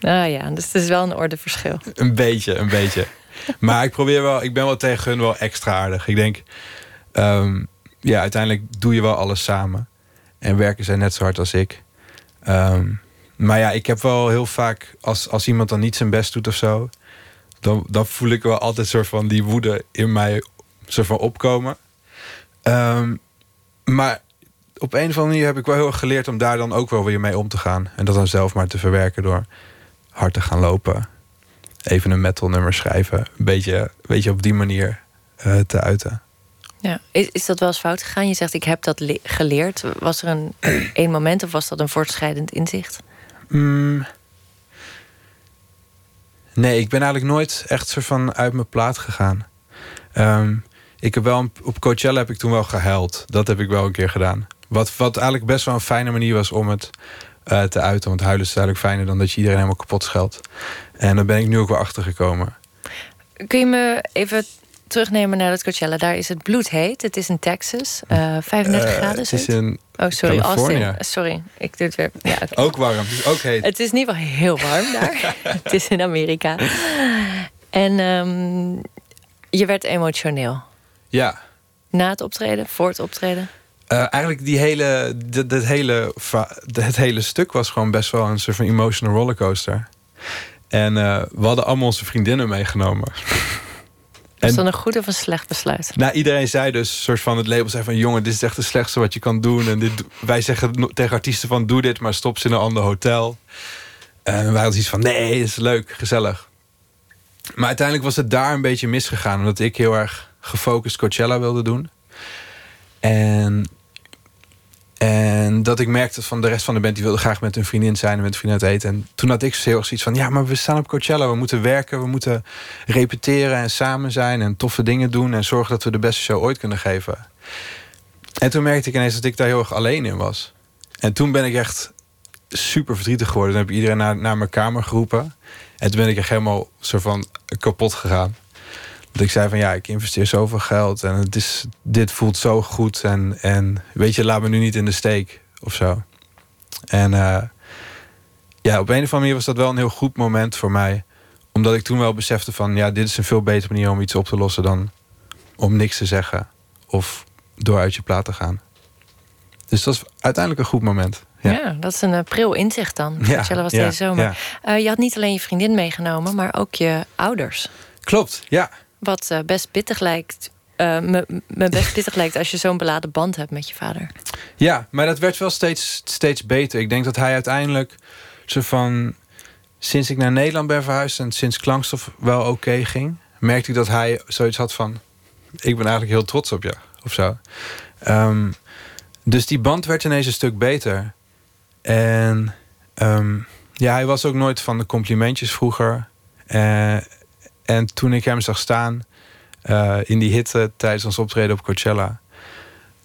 Ah ja, dus het is wel een ordeverschil.
Een beetje, een beetje. Maar ik probeer wel... Ik ben wel tegen hun wel extra aardig. Ik denk... ehm, ja, uiteindelijk doe je wel alles samen. En werken zij net zo hard als ik. Ehm, maar ja, ik heb wel heel vaak... Als, als iemand dan niet zijn best doet of zo... Dan, dan voel ik wel altijd soort van die woede in mij soort van opkomen. Ehm, maar op een of andere manier heb ik wel heel erg geleerd... om daar dan ook wel weer mee om te gaan. En dat dan zelf maar te verwerken door hard te gaan lopen. Even een metal nummer schrijven. Een beetje, beetje op die manier eh, te uiten.
Ja. Is, is dat wel eens fout gegaan? Je zegt, ik heb dat le- geleerd. Was er een één moment of was dat een voortschrijdend inzicht?
Mm. Nee, ik ben eigenlijk nooit echt soort van uit mijn plaat gegaan. Ehm, ik heb wel een- op Coachella heb ik toen wel gehuild. Dat heb ik wel een keer gedaan. Wat, wat eigenlijk best wel een fijne manier was om het eh, te uiten. Want huilen is eigenlijk fijner dan dat je iedereen helemaal kapot scheldt. En daar ben ik nu ook wel achter gekomen.
Kun je me even terugnemen naar dat Coachella? Daar is het bloedheet. Het is in Texas. eh 35
Eh,
graden.
het is in
Oh, sorry,
Californië.
Austin. Sorry, ik doe het weer. Ja, het-
ook warm. Het is ook heet.
Het is in ieder geval heel warm daar. het is in Amerika. En ehm, je werd emotioneel.
Ja.
Na het optreden, voor het optreden.
Eh, eigenlijk die hele, dit hele, het hele stuk was gewoon best wel een soort van emotional rollercoaster. En eh, we hadden allemaal onze vriendinnen meegenomen.
Was dat een goed of een slecht besluit?
Nou, iedereen zei dus, soort van het label zei van... jongen, dit is echt het slechtste wat je kan doen. En dit, wij zeggen tegen artiesten van, doe dit, maar stop ze in een ander hotel. En wij hadden iets van, nee, is leuk, gezellig. Maar uiteindelijk was het daar een beetje misgegaan... omdat ik heel erg gefocust Coachella wilde doen. En, en dat ik merkte van de rest van de band... die wilde graag met hun vriendin zijn en met hun vriendin uit eten. En toen had ik heel erg zoiets van... ja, maar we staan op Coachella, we moeten werken... we moeten repeteren en samen zijn en toffe dingen doen... en zorgen dat we de beste show ooit kunnen geven. En toen merkte ik ineens dat ik daar heel erg alleen in was. En toen ben ik echt super verdrietig geworden. Toen heb ik iedereen naar, naar mijn kamer geroepen. En toen ben ik echt helemaal soort van kapot gegaan. Dat ik zei van ja, ik investeer zoveel geld en het is, dit voelt zo goed. En, en weet je, laat me nu niet in de steek of zo. En eh, ja, op een of andere manier was dat wel een heel goed moment voor mij. Omdat ik toen wel besefte van ja, dit is een veel betere manier om iets op te lossen dan om niks te zeggen. Of door uit je plaat te gaan. Dus dat was uiteindelijk een goed moment.
Ja,
Ja.
dat is een eh, pril inzicht dan.
Ja,
Coachella was
ja,
deze zomer.
ja.
Eh, je had niet alleen je vriendin meegenomen, maar ook je ouders.
Klopt, ja.
Wat eh, best pittig lijkt. eh, me, me best pittig lijkt als je zo'n beladen band hebt met je vader.
Ja, maar dat werd wel steeds, steeds beter. Ik denk dat hij uiteindelijk zo van... Sinds ik naar Nederland ben verhuisd en sinds Klankstof wel oké ging... merkte ik dat hij zoiets had van... Ik ben eigenlijk heel trots op je, of zo. Ehm, dus die band werd ineens een stuk beter. En ehm, ja, hij was ook nooit van de complimentjes vroeger. Eh, en toen ik hem zag staan eh, in die hitte tijdens ons optreden op Coachella...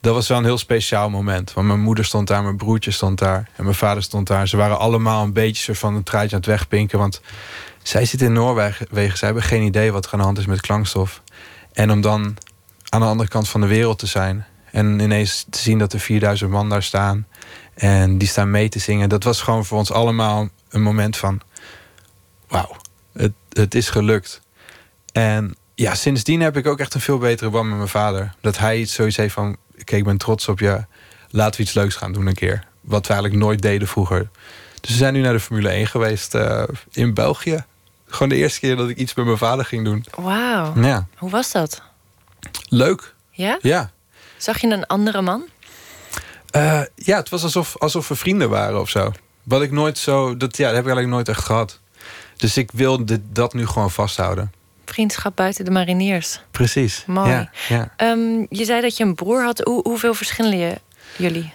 Dat was wel een heel speciaal moment. Want mijn moeder stond daar, mijn broertje stond daar... en mijn vader stond daar. Ze waren allemaal een beetje soort van een truitje aan het wegpinken. Want zij zitten in Noorwegen. Zij hebben geen idee wat er aan de hand is met klankstof. En om dan aan de andere kant van de wereld te zijn... en ineens te zien dat er 4000 man daar staan... en die staan mee te zingen... dat was gewoon voor ons allemaal een moment van... wauw, het, het is gelukt. En ja, sindsdien heb ik ook echt een veel betere band met mijn vader. Dat hij iets zoiets heeft van... Oké, ik ben trots op je. Laten we iets leuks gaan doen een keer. Wat we eigenlijk nooit deden vroeger. Dus we zijn nu naar de Formule 1 geweest eh, in België. Gewoon de eerste keer dat ik iets met mijn vader ging doen.
Wauw,
Ja,
hoe was dat?
leuk.
Ja?
Ja,
Zag je een andere man?
Eh, ja het was alsof, alsof we vrienden waren of zo. Wat ik nooit zo... Dat, ja, dat heb ik eigenlijk nooit echt gehad. Dus ik wil dit, dat nu gewoon vasthouden.
Vriendschap buiten de mariniers.
Precies.
Mooi.
Ja, ja.
Ehm, je zei dat je een broer had. Hoe, hoeveel verschillen je, jullie?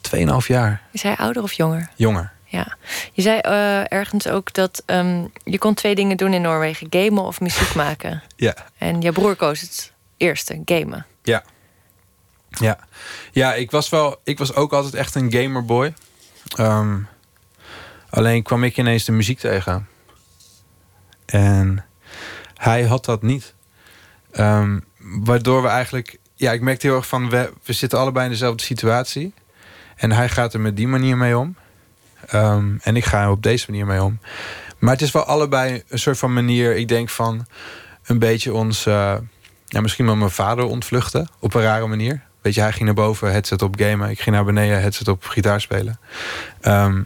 Tweeënhalf jaar
Is hij ouder of jonger?
jonger.
Ja. Je zei eh, ergens ook dat ehm, je kon twee dingen doen in Noorwegen: gamen of muziek maken.
Ja,
En je broer koos het eerste, gamen.
ja. Ja, ja ik, was wel, ik was ook altijd echt een gamerboy. Ehm alleen kwam ik ineens de muziek tegen. En hij had dat niet. Ehm, waardoor we eigenlijk... Ja, ik merkte heel erg van... We, zitten allebei in dezelfde situatie. En hij gaat er met die manier mee om. Ehm, en ik ga er op deze manier mee om. Maar het is wel allebei een soort van manier... Ik denk van een beetje ons... eh, ja, misschien wel mijn vader ontvluchten. Op een rare manier. Weet je, hij ging naar boven, headset op gamen. Ik ging naar beneden, headset op gitaar spelen. Ehm,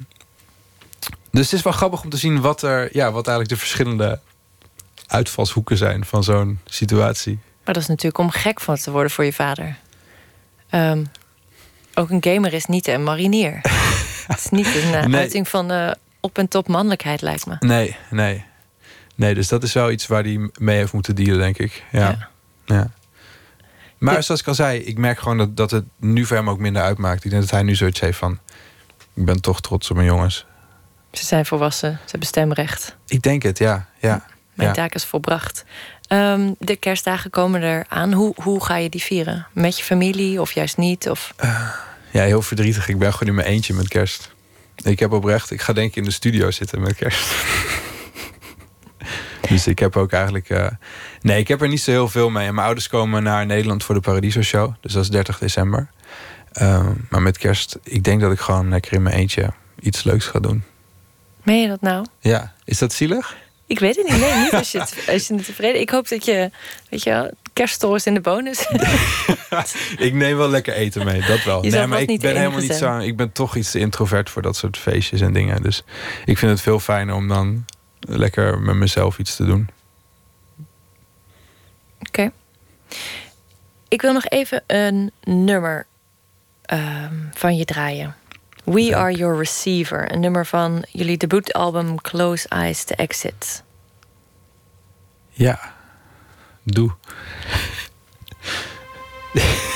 dus het is wel grappig om te zien wat er... Ja, wat eigenlijk de verschillende uitvalshoeken zijn van zo'n situatie.
Maar dat is natuurlijk om gek van te worden voor je vader. Ehm, ook een gamer is niet een marinier. het is niet een eh,
Nee.
uiting van eh, op- en top mannelijkheid, lijkt me.
Nee, nee. Nee, dus dat is wel iets waar hij mee heeft moeten dealen, denk ik. Ja. ja. Maar
Ja.
zoals ik al zei, ik merk gewoon dat, dat het nu voor hem ook minder uitmaakt. Ik denk dat hij nu zoiets heeft van... Ik ben toch trots op mijn jongens.
Ze zijn volwassen, ze hebben stemrecht.
Ik denk het, ja. ja.
Mijn
ja.
taak is volbracht. Ehm, de kerstdagen komen eraan. Hoe, hoe ga je die vieren? Met je familie of juist niet? Of...
Ja, heel verdrietig. Ik ben gewoon in mijn eentje met kerst. Ik heb oprecht, ik ga denk ik in de studio zitten met kerst. dus ik heb ook eigenlijk... eh, nee, ik heb er niet zo heel veel mee. Mijn ouders komen naar Nederland voor de Paradiso Show. Dus dat is 30 december. Ehm, maar met kerst, ik denk dat ik gewoon lekker in mijn eentje iets leuks ga doen.
Meen je dat nou?
Ja, is dat zielig?
Ik weet het niet. Nee, niet als je, het, als je het tevreden... Ik hoop dat je, weet je wel, kerststories in de bonus.
ik neem wel lekker eten mee, dat wel.
Je
nee, maar ik ben helemaal niet zo. Ik ben toch iets te introvert voor dat soort feestjes en dingen. Dus ik vind het veel fijner om dan lekker met mezelf iets te doen.
Oké. Ik wil nog even een nummer ehm, van je draaien. We Are Your Receiver. Een nummer van jullie debuutalbum Close Eyes to Exit.
Ja, doe.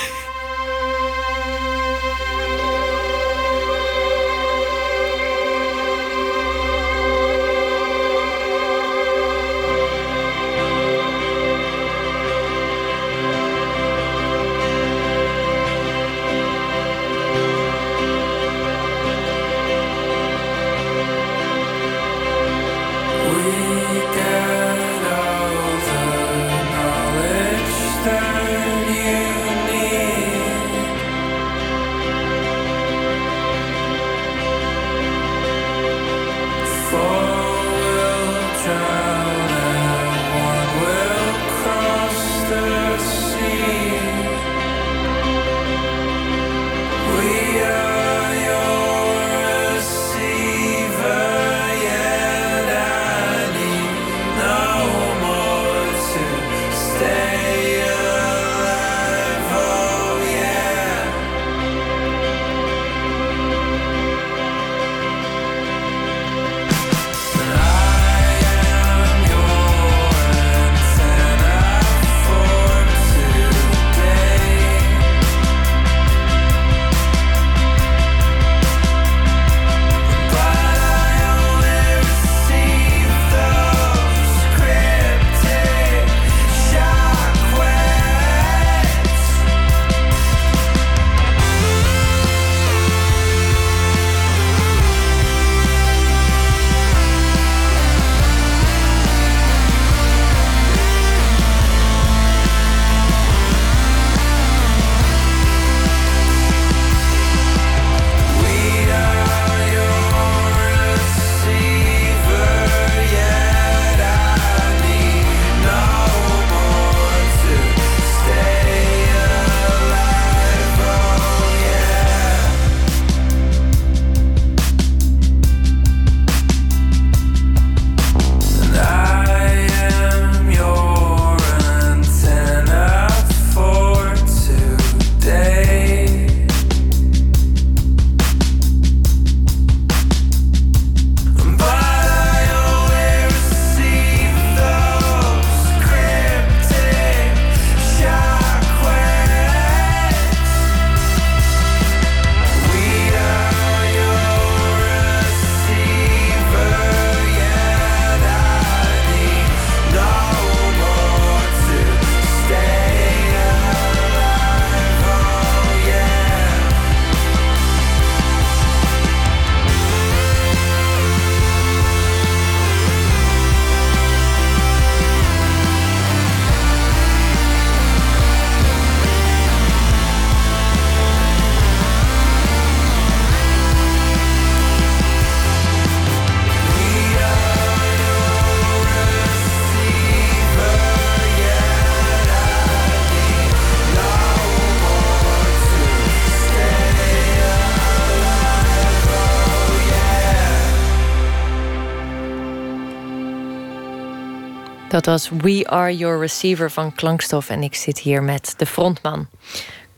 was We Are Your Receiver van Klankstof. En ik zit hier met de frontman,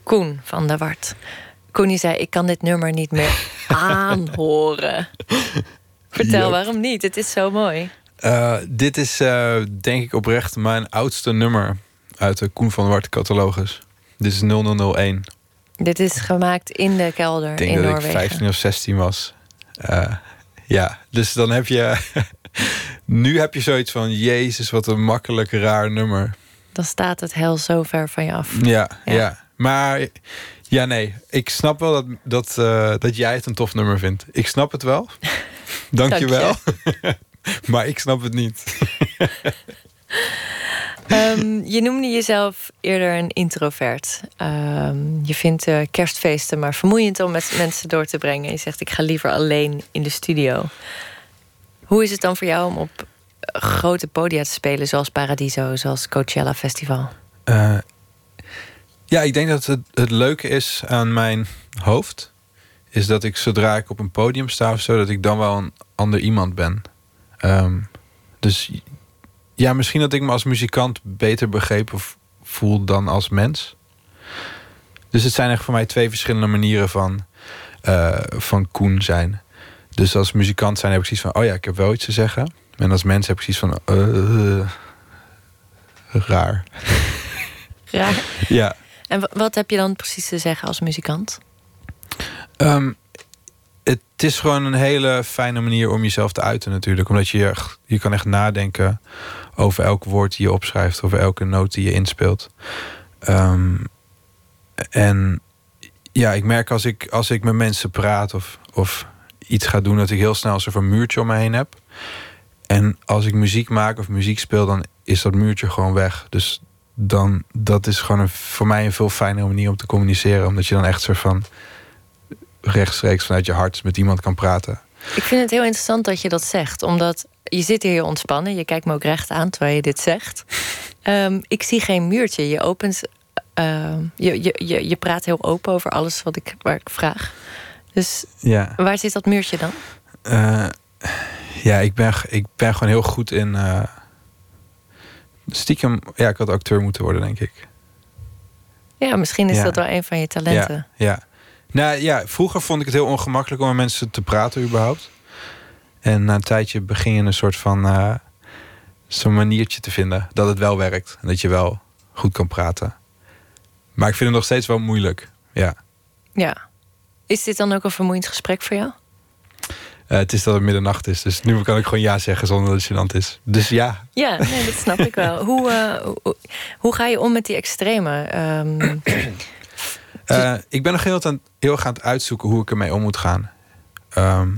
Koen van der Wart. Koen die zei, ik kan dit nummer niet meer aanhoren. Vertel,
Yep.
waarom niet? Het is zo mooi.
Eh, dit is eh, denk ik oprecht mijn oudste nummer uit de Koen van Wart catalogus. Dit is 0001.
Dit is gemaakt in de kelder
Ik denk
in
dat
Noorwegen.
ik 15 of 16 was. Eh, ja, dus dan heb je... nu heb je zoiets van... Jezus, wat een makkelijk raar nummer.
Dan staat het heel zo ver van je af.
Ja,
Ja.
ja. Maar ja, nee. Ik snap wel dat, dat, eh, dat jij het een tof nummer vindt. Ik snap het wel. Dank je wel. maar ik snap het niet.
Ehm, je noemde jezelf eerder een introvert. Ehm, je vindt eh, kerstfeesten maar vermoeiend om met mensen door te brengen. Je zegt, ik ga liever alleen in de studio. Hoe is het dan voor jou om op eh, grote podia te spelen... zoals Paradiso, zoals Coachella Festival?
Eh, ja, ik denk dat het, het leuke is aan mijn hoofd... is dat ik zodra ik op een podium sta of zo... dat ik dan wel een ander iemand ben. Ehm, dus ja, misschien dat ik me als muzikant beter begrepen voel dan als mens. Dus het zijn echt voor mij twee verschillende manieren van, eh, van Koen zijn. Dus als muzikant zijn heb ik zoiets van... oh ja, ik heb wel iets te zeggen. En als mens heb ik zoiets van... eh, raar.
Raar.
Ja.
En wa- wat heb je dan precies te zeggen als muzikant?
Ehm, het is gewoon een hele fijne manier om jezelf te uiten natuurlijk. Omdat je, je kan echt nadenken over elk woord die je opschrijft. Over elke noot die je inspeelt. Ehm, en ja, ik merk als ik, als ik met mensen praat of, of iets ga doen... dat ik heel snel zo'n muurtje om me heen heb. En als ik muziek maak of muziek speel... dan is dat muurtje gewoon weg. Dus dan, dat is gewoon een, voor mij een veel fijnere manier om te communiceren. Omdat je dan echt soort van rechtstreeks vanuit je hart met iemand kan praten.
Ik vind het heel interessant dat je dat zegt. Omdat je zit hier ontspannen. Je kijkt me ook recht aan terwijl je dit zegt. Ehm, ik zie geen muurtje. Je opent... ehm, je, je, je, je praat heel open over alles wat ik, waar ik vraag. Dus
Ja,
waar zit dat muurtje dan?
Eh, ja ik, ben, ik ben gewoon heel goed in. eh, stiekem, ja, ik had acteur moeten worden, denk ik.
Ja, misschien is
Ja.
dat wel een van je talenten.
Ja, ja. Nou ja, vroeger vond ik het heel ongemakkelijk om met mensen te praten, überhaupt. En na een tijdje begin je een soort van. eh, zo'n maniertje te vinden dat het wel werkt. En dat je wel goed kan praten. Maar ik vind het nog steeds wel moeilijk. Ja.
Ja. Is dit dan ook een vermoeiend gesprek voor jou?
Eh, het is dat het middernacht is, dus nu kan ik gewoon ja zeggen zonder dat het gênant is. Dus ja,
Ja, nee, dat snap ik wel. Hoe, eh, hoe, hoe ga je om met die extreme? Ehm,
Eh, ik ben nog heel, aan, heel erg aan het uitzoeken hoe ik ermee om moet gaan. Ehm,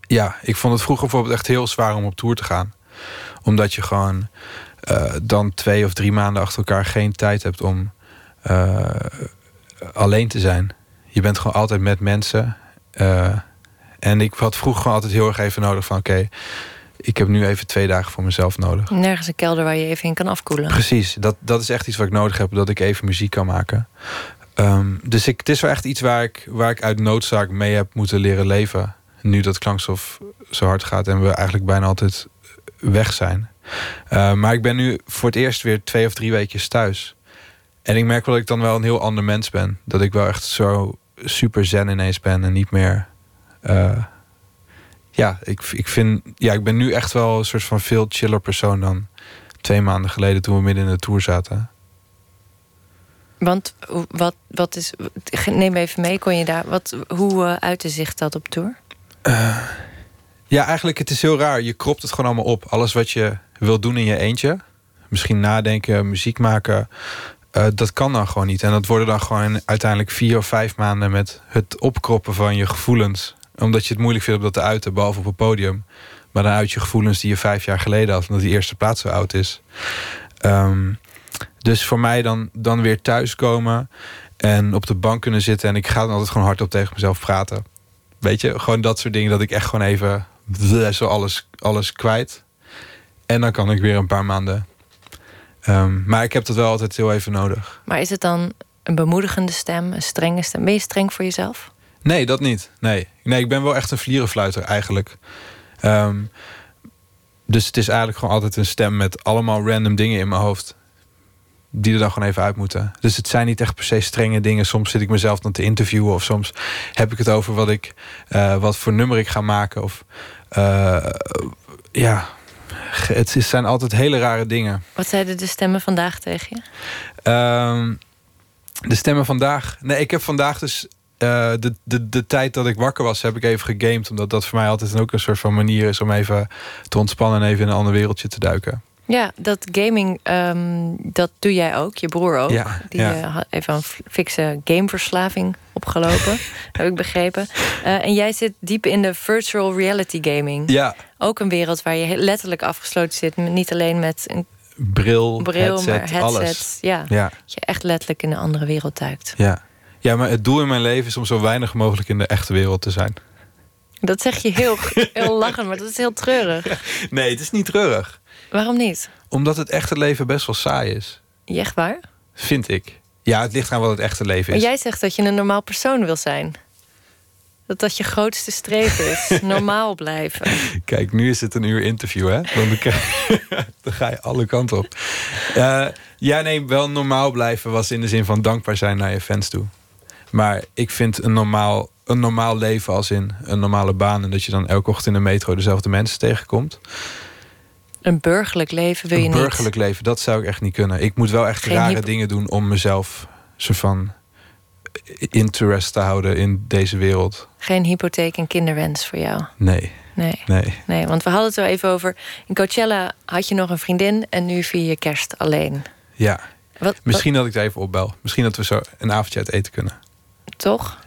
ja, ik vond het vroeger bijvoorbeeld echt heel zwaar om op tour te gaan. Omdat je gewoon dan twee of drie maanden achter elkaar geen tijd hebt om alleen te zijn. Je bent gewoon altijd met mensen. Eh, en ik had vroeger gewoon altijd heel erg even nodig van... oké, ik heb nu even twee dagen voor mezelf nodig.
nergens een kelder waar je even in kan afkoelen.
Precies, dat, dat is echt iets wat ik nodig heb, dat ik even muziek kan maken. Ehm, dus ik, het is wel echt iets waar ik, waar ik uit noodzaak mee heb moeten leren leven. Nu dat klankstof zo hard gaat en we eigenlijk bijna altijd weg zijn. Eh, maar ik ben nu voor het eerst weer twee of drie weekjes thuis. En ik merk wel dat ik dan wel een heel ander mens ben. Dat ik wel echt zo super zen ineens ben en niet meer... eh, ja, ik, ik, vind, ja, ik ben nu echt wel een soort van veel chiller persoon dan twee maanden geleden toen we midden in de tour zaten.
Want wat, wat is. Neem even mee, kon je daar. Wat, hoe eh, uitte zich dat op tour?
Ja, eigenlijk het is heel raar. Je kropt het gewoon allemaal op. Alles wat je wil doen in je eentje. Misschien nadenken, muziek maken. Eh, dat kan dan gewoon niet. En dat worden dan gewoon uiteindelijk vier of vijf maanden met het opkroppen van je gevoelens. Omdat je het moeilijk vindt om dat te uiten, behalve op een podium. Maar dan uit je gevoelens die je vijf jaar geleden had, omdat die eerste plaats zo oud is. Ehm, dus voor mij dan, dan weer thuiskomen en op de bank kunnen zitten. En ik ga dan altijd gewoon hardop tegen mezelf praten. Weet je, gewoon dat soort dingen dat ik echt gewoon even zo alles, alles kwijt. En dan kan ik weer een paar maanden. Ehm, maar ik heb dat wel altijd heel even nodig.
Maar is het dan een bemoedigende stem, een strenge stem? Ben je streng voor jezelf?
Nee, dat niet. Nee, nee ik ben wel echt een vlierenfluiter eigenlijk. Ehm, Dus het is eigenlijk gewoon altijd een stem met allemaal random dingen in mijn hoofd. Die er dan gewoon even uit moeten. Dus het zijn niet echt per se strenge dingen. Soms zit ik mezelf dan te interviewen. Of soms heb ik het over wat, ik, eh, wat voor nummer ik ga maken. Of eh, ja, het zijn altijd hele rare dingen.
Wat zeiden de stemmen vandaag tegen je?
Ehm, de stemmen vandaag. Nee, ik heb vandaag dus. eh, de, de, de tijd dat ik wakker was, heb ik even gegamed. Omdat dat voor mij altijd ook een soort van manier is om even te ontspannen en even in een ander wereldje te duiken.
Ja, dat gaming, ehm, dat doe jij ook. Je broer ook.
Ja,
Die
ja.
eh, had even een fikse gameverslaving opgelopen. heb ik begrepen. Eh, en jij zit diep in de virtual reality gaming.
Ja,
Ook een wereld waar je letterlijk afgesloten zit. Niet alleen met een
bril,
bril,
headset,
maar
alles.
Ja,
Ja,
dat je echt letterlijk in een andere wereld duikt.
ja. ja, maar het doel in mijn leven is om zo weinig mogelijk in de echte wereld te zijn.
Dat zeg je heel, heel lachend, maar dat is heel treurig.
Nee, het is niet treurig.
Waarom niet?
Omdat het echte leven best wel saai is.
Echt waar?
Vind ik. Ja, het ligt aan wat het echte leven
Maar
is.
jij zegt dat je een normaal persoon wil zijn. Dat dat je grootste streven is. Normaal blijven.
Kijk, nu is het een uur interview, hè? Dan, dan ga je alle kanten op. Eh, ja, nee, wel normaal blijven was in de zin van dankbaar zijn naar je fans toe. Maar ik vind een normaal, een normaal leven als in een normale baan... en dat je dan elke ochtend in de metro dezelfde mensen tegenkomt.
Een burgerlijk leven wil je
een
niet.
burgerlijk leven, dat zou ik echt niet kunnen. Ik moet wel echt
Geen
rare dingen doen om mezelf... soort van interest te houden in deze wereld.
Geen hypotheek en kinderwens voor jou.
Nee,
Nee,
nee.
nee, want we hadden het er even over. In Coachella had je nog een vriendin en nu vier je kerst alleen.
Ja,
Wat,
misschien dat ik er even opbel. Misschien dat we zo een avondje uit eten kunnen.
toch?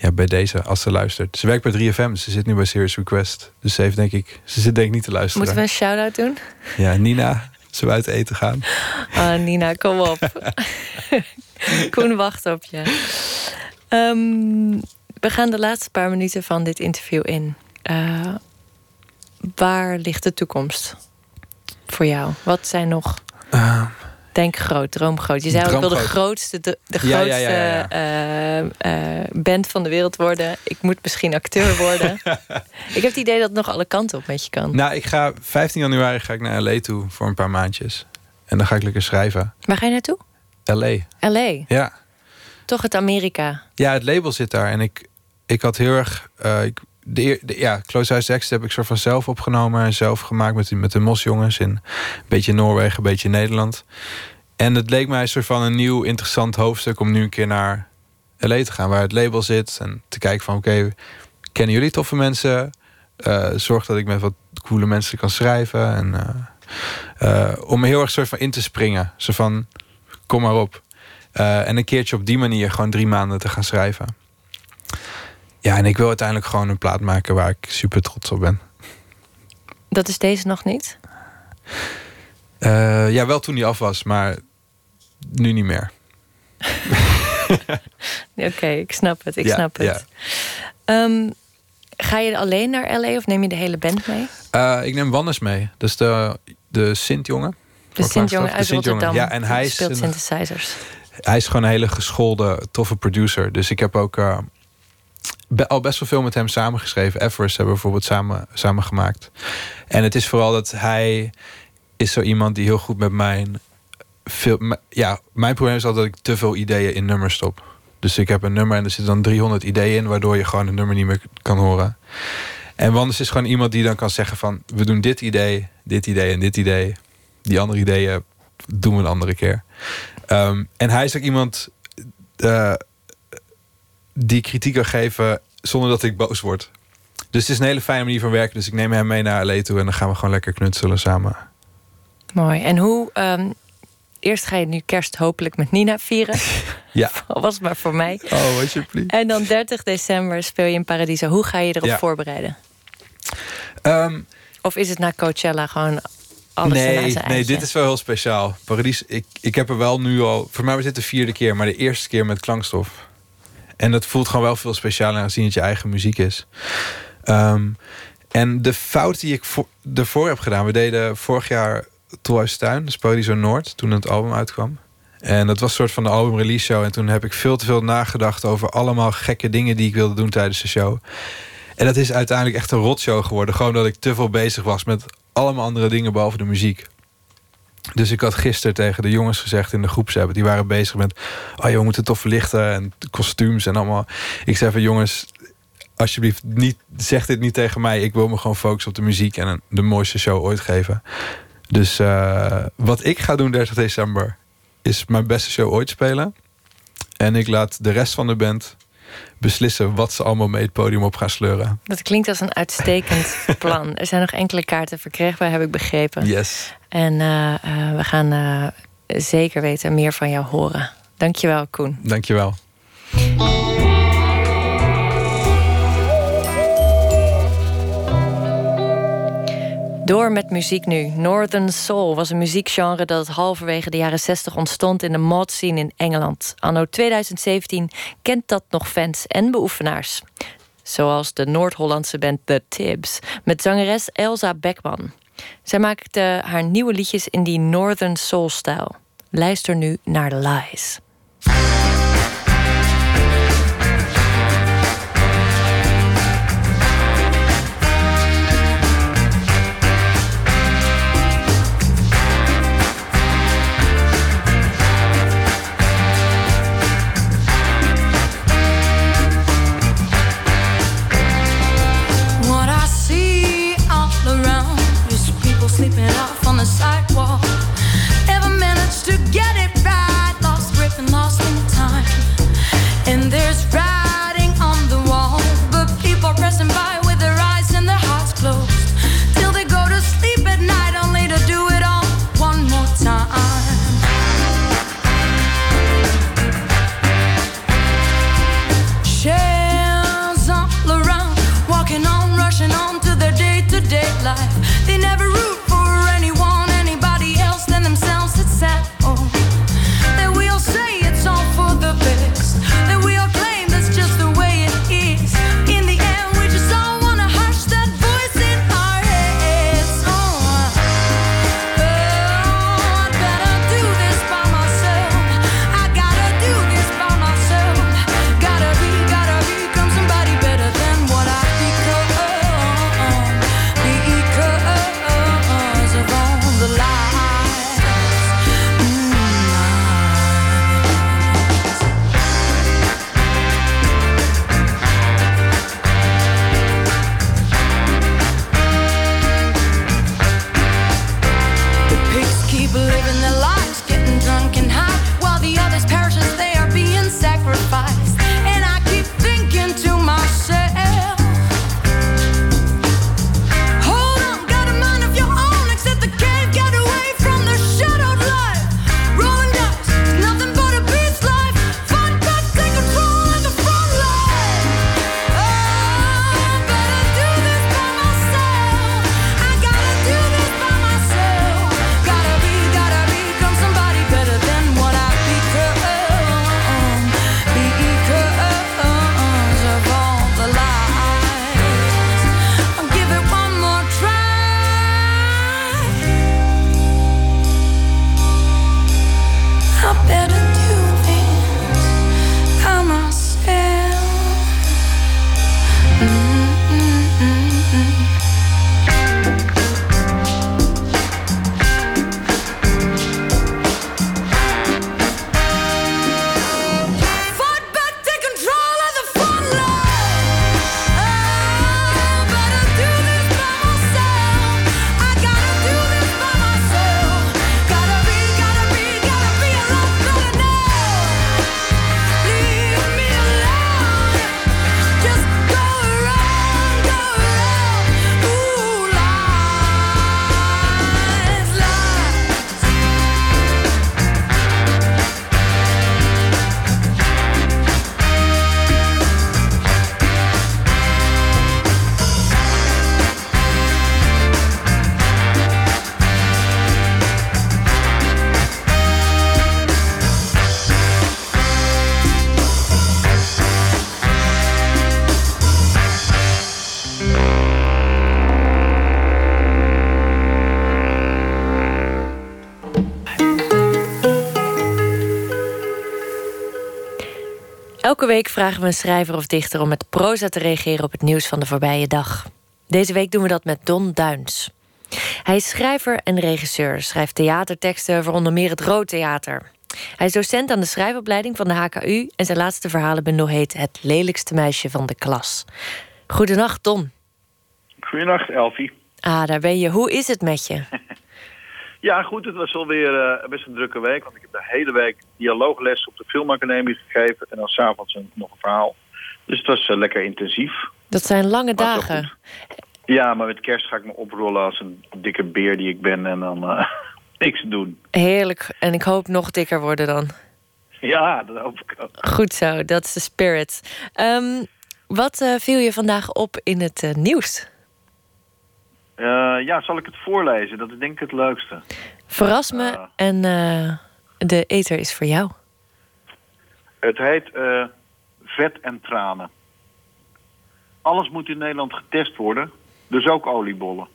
Ja, bij deze, als ze luistert. Ze werkt bij 3FM, dus ze zit nu bij Serious Request. Dus ze heeft denk ik, ze zit denk ik niet te luisteren.
Moeten we een shout-out doen?
Ja, Nina, zullen we uit eten gaan?
Ah, Nina, kom op. Koen wacht op je. Ehm, we gaan de laatste paar minuten van dit interview in. Eh, waar ligt de toekomst voor jou? Wat zijn nog...
Ehm,
Denk groot, droom groot. Je zei ook, ik wil de grootste, de, de
Ja,
grootste
ja, ja, ja.
eh, eh, band van de wereld worden. Ik moet misschien acteur worden. ik heb het idee dat het nog alle kanten op met je kan.
nou, ik ga 15 januari ga ik naar LA toe voor een paar maandjes. En dan ga ik lekker schrijven.
Waar ga je naartoe?
LA,
L.A.
ja.
Toch het Amerika.
Ja, het label zit daar. En ik, ik had heel erg... eh, ik, de, ja, Close House Exit heb ik soort van zelf opgenomen... en zelf gemaakt met, met de Mosjongens in een beetje Noorwegen, een beetje Nederland. En het leek mij een soort van een nieuw interessant hoofdstuk... om nu een keer naar LA te gaan, waar het label zit. En te kijken van, oké, kennen jullie toffe mensen? Eh, zorg dat ik met wat coole mensen kan schrijven. En, eh, om heel erg soort van in te springen. Zo van, kom maar op. En een keertje op die manier gewoon drie maanden te gaan schrijven. Ja, en ik wil uiteindelijk gewoon een plaat maken waar ik super trots op ben.
Dat is deze nog niet.
Eh, ja, wel toen die af was, maar nu niet meer.
Oké, ik snap het. Ik
Ja,
snap het.
ja.
Ehm, ga je alleen naar LA of neem je de hele band mee?
Eh, ik neem Wannes mee. Dat is de, de Sint-jongen.
De Sint-jongen uit
Sint-jongen.
Rotterdam.
Ja, en hij
speelt synthesizers.
hij is gewoon een hele geschoolde, toffe producer. Dus ik heb ook eh, al best wel veel met hem samengeschreven. Everest hebben we bijvoorbeeld samen, samen gemaakt. En het is vooral dat hij is zo iemand die heel goed met mijn... Veel, ja, mijn probleem is altijd dat ik te veel ideeën in nummers stop. Dus ik heb een nummer en er zitten dan 300 ideeën in... waardoor je gewoon een nummer niet meer kan horen. En Wanders is gewoon iemand die dan kan zeggen van... we doen dit idee, dit idee en dit idee. Die andere ideeën doen we een andere keer. Ehm, en hij is ook iemand eh, die kritiek kan geven zonder dat ik boos word. Dus het is een hele fijne manier van werken. Dus ik neem hem mee naar LA toe en dan gaan we gewoon lekker knutselen samen.
Mooi. En hoe... ehm, eerst ga je nu kerst hopelijk met Nina vieren.
Ja.
Was het maar voor mij.
Oh, alsjeblieft.
En dan 30 december speel je in Paradiso. Hoe ga je erop
Ja.
voorbereiden?
Ehm,
Of is het na Coachella gewoon alles
nee, nee, dit is wel heel speciaal. Paradies, ik, ik heb er wel nu al... Voor mij was dit de vierde keer, maar de eerste keer met klankstof. En dat voelt gewoon wel veel specialer aangezien het je eigen muziek is. Ehm, en de fout die ik voor, ervoor heb gedaan... We deden vorig jaar Tolhuistuin, dus Paradiso Noord... toen het album uitkwam. En dat was een soort van de album release show. En toen heb ik veel te veel nagedacht over allemaal gekke dingen... die ik wilde doen tijdens de show. En dat is uiteindelijk echt een rotshow geworden. Gewoon dat ik te veel bezig was met allemaal andere dingen behalve de muziek. Dus ik had gisteren tegen de jongens gezegd in de groepsapp... die waren bezig met, oh joh, we moeten tof verlichten... en kostuums en allemaal. Ik zei van, jongens, alsjeblieft, niet, zeg dit niet tegen mij. Ik wil me gewoon focussen op de muziek... en de mooiste show ooit geven. Dus uh, wat ik ga doen 30 december... is mijn beste show ooit spelen. En ik laat de rest van de band beslissen wat ze allemaal mee het podium op gaan sleuren.
Dat klinkt als een uitstekend plan. Er zijn nog enkele kaarten verkrijgbaar, heb ik begrepen.
Yes.
En uh, uh, we gaan uh, zeker weten meer van jou horen. Dankjewel, Koen.
Dankjewel.
Door met muziek nu. Northern Soul was een muziekgenre dat halverwege de jaren 60 ontstond in de mod scene in Engeland. Anno 2017 kent dat nog fans en beoefenaars. Zoals de Noord-Hollandse band The Tibbs met zangeres Elsa Beckman. Zij maakte haar nieuwe liedjes in die Northern Soul-stijl. Luister nu naar The Lies.
Life. They never
Elke week vragen we een schrijver of dichter om met proza te reageren op het nieuws van de voorbije dag. Deze week doen we dat met Don Duins. Hij is schrijver en regisseur, schrijft theaterteksten voor onder meer het Rood Theater. Hij is docent aan de schrijfopleiding van de HKU en zijn laatste verhalenbundel heet Het lelijkste meisje van de klas. Goedenacht, Don.
Goedenacht, Elfie.
Ah, daar ben je. Hoe is het met je?
Ja, goed, het was alweer uh, best een drukke week. Want ik heb de hele week dialoogles op de filmacademie gegeven. En dan s'avonds nog een verhaal. Dus het was uh, lekker intensief.
Dat zijn lange
Maar
dagen.
Ja, maar met kerst ga ik me oprollen als een dikke beer die ik ben. En dan eh, niks doen.
Heerlijk. En ik hoop nog dikker worden dan.
Ja, dat hoop ik ook.
Goed zo, dat is de spirit. Ehm, wat eh, viel je vandaag op in het eh, nieuws?
Eh, ja, zal ik het voorlezen? Dat is denk ik het leukste.
Verras me
Ah.
en eh, de eter is voor jou.
Het heet eh, vet en tranen. Alles moet in Nederland getest worden, dus ook oliebollen.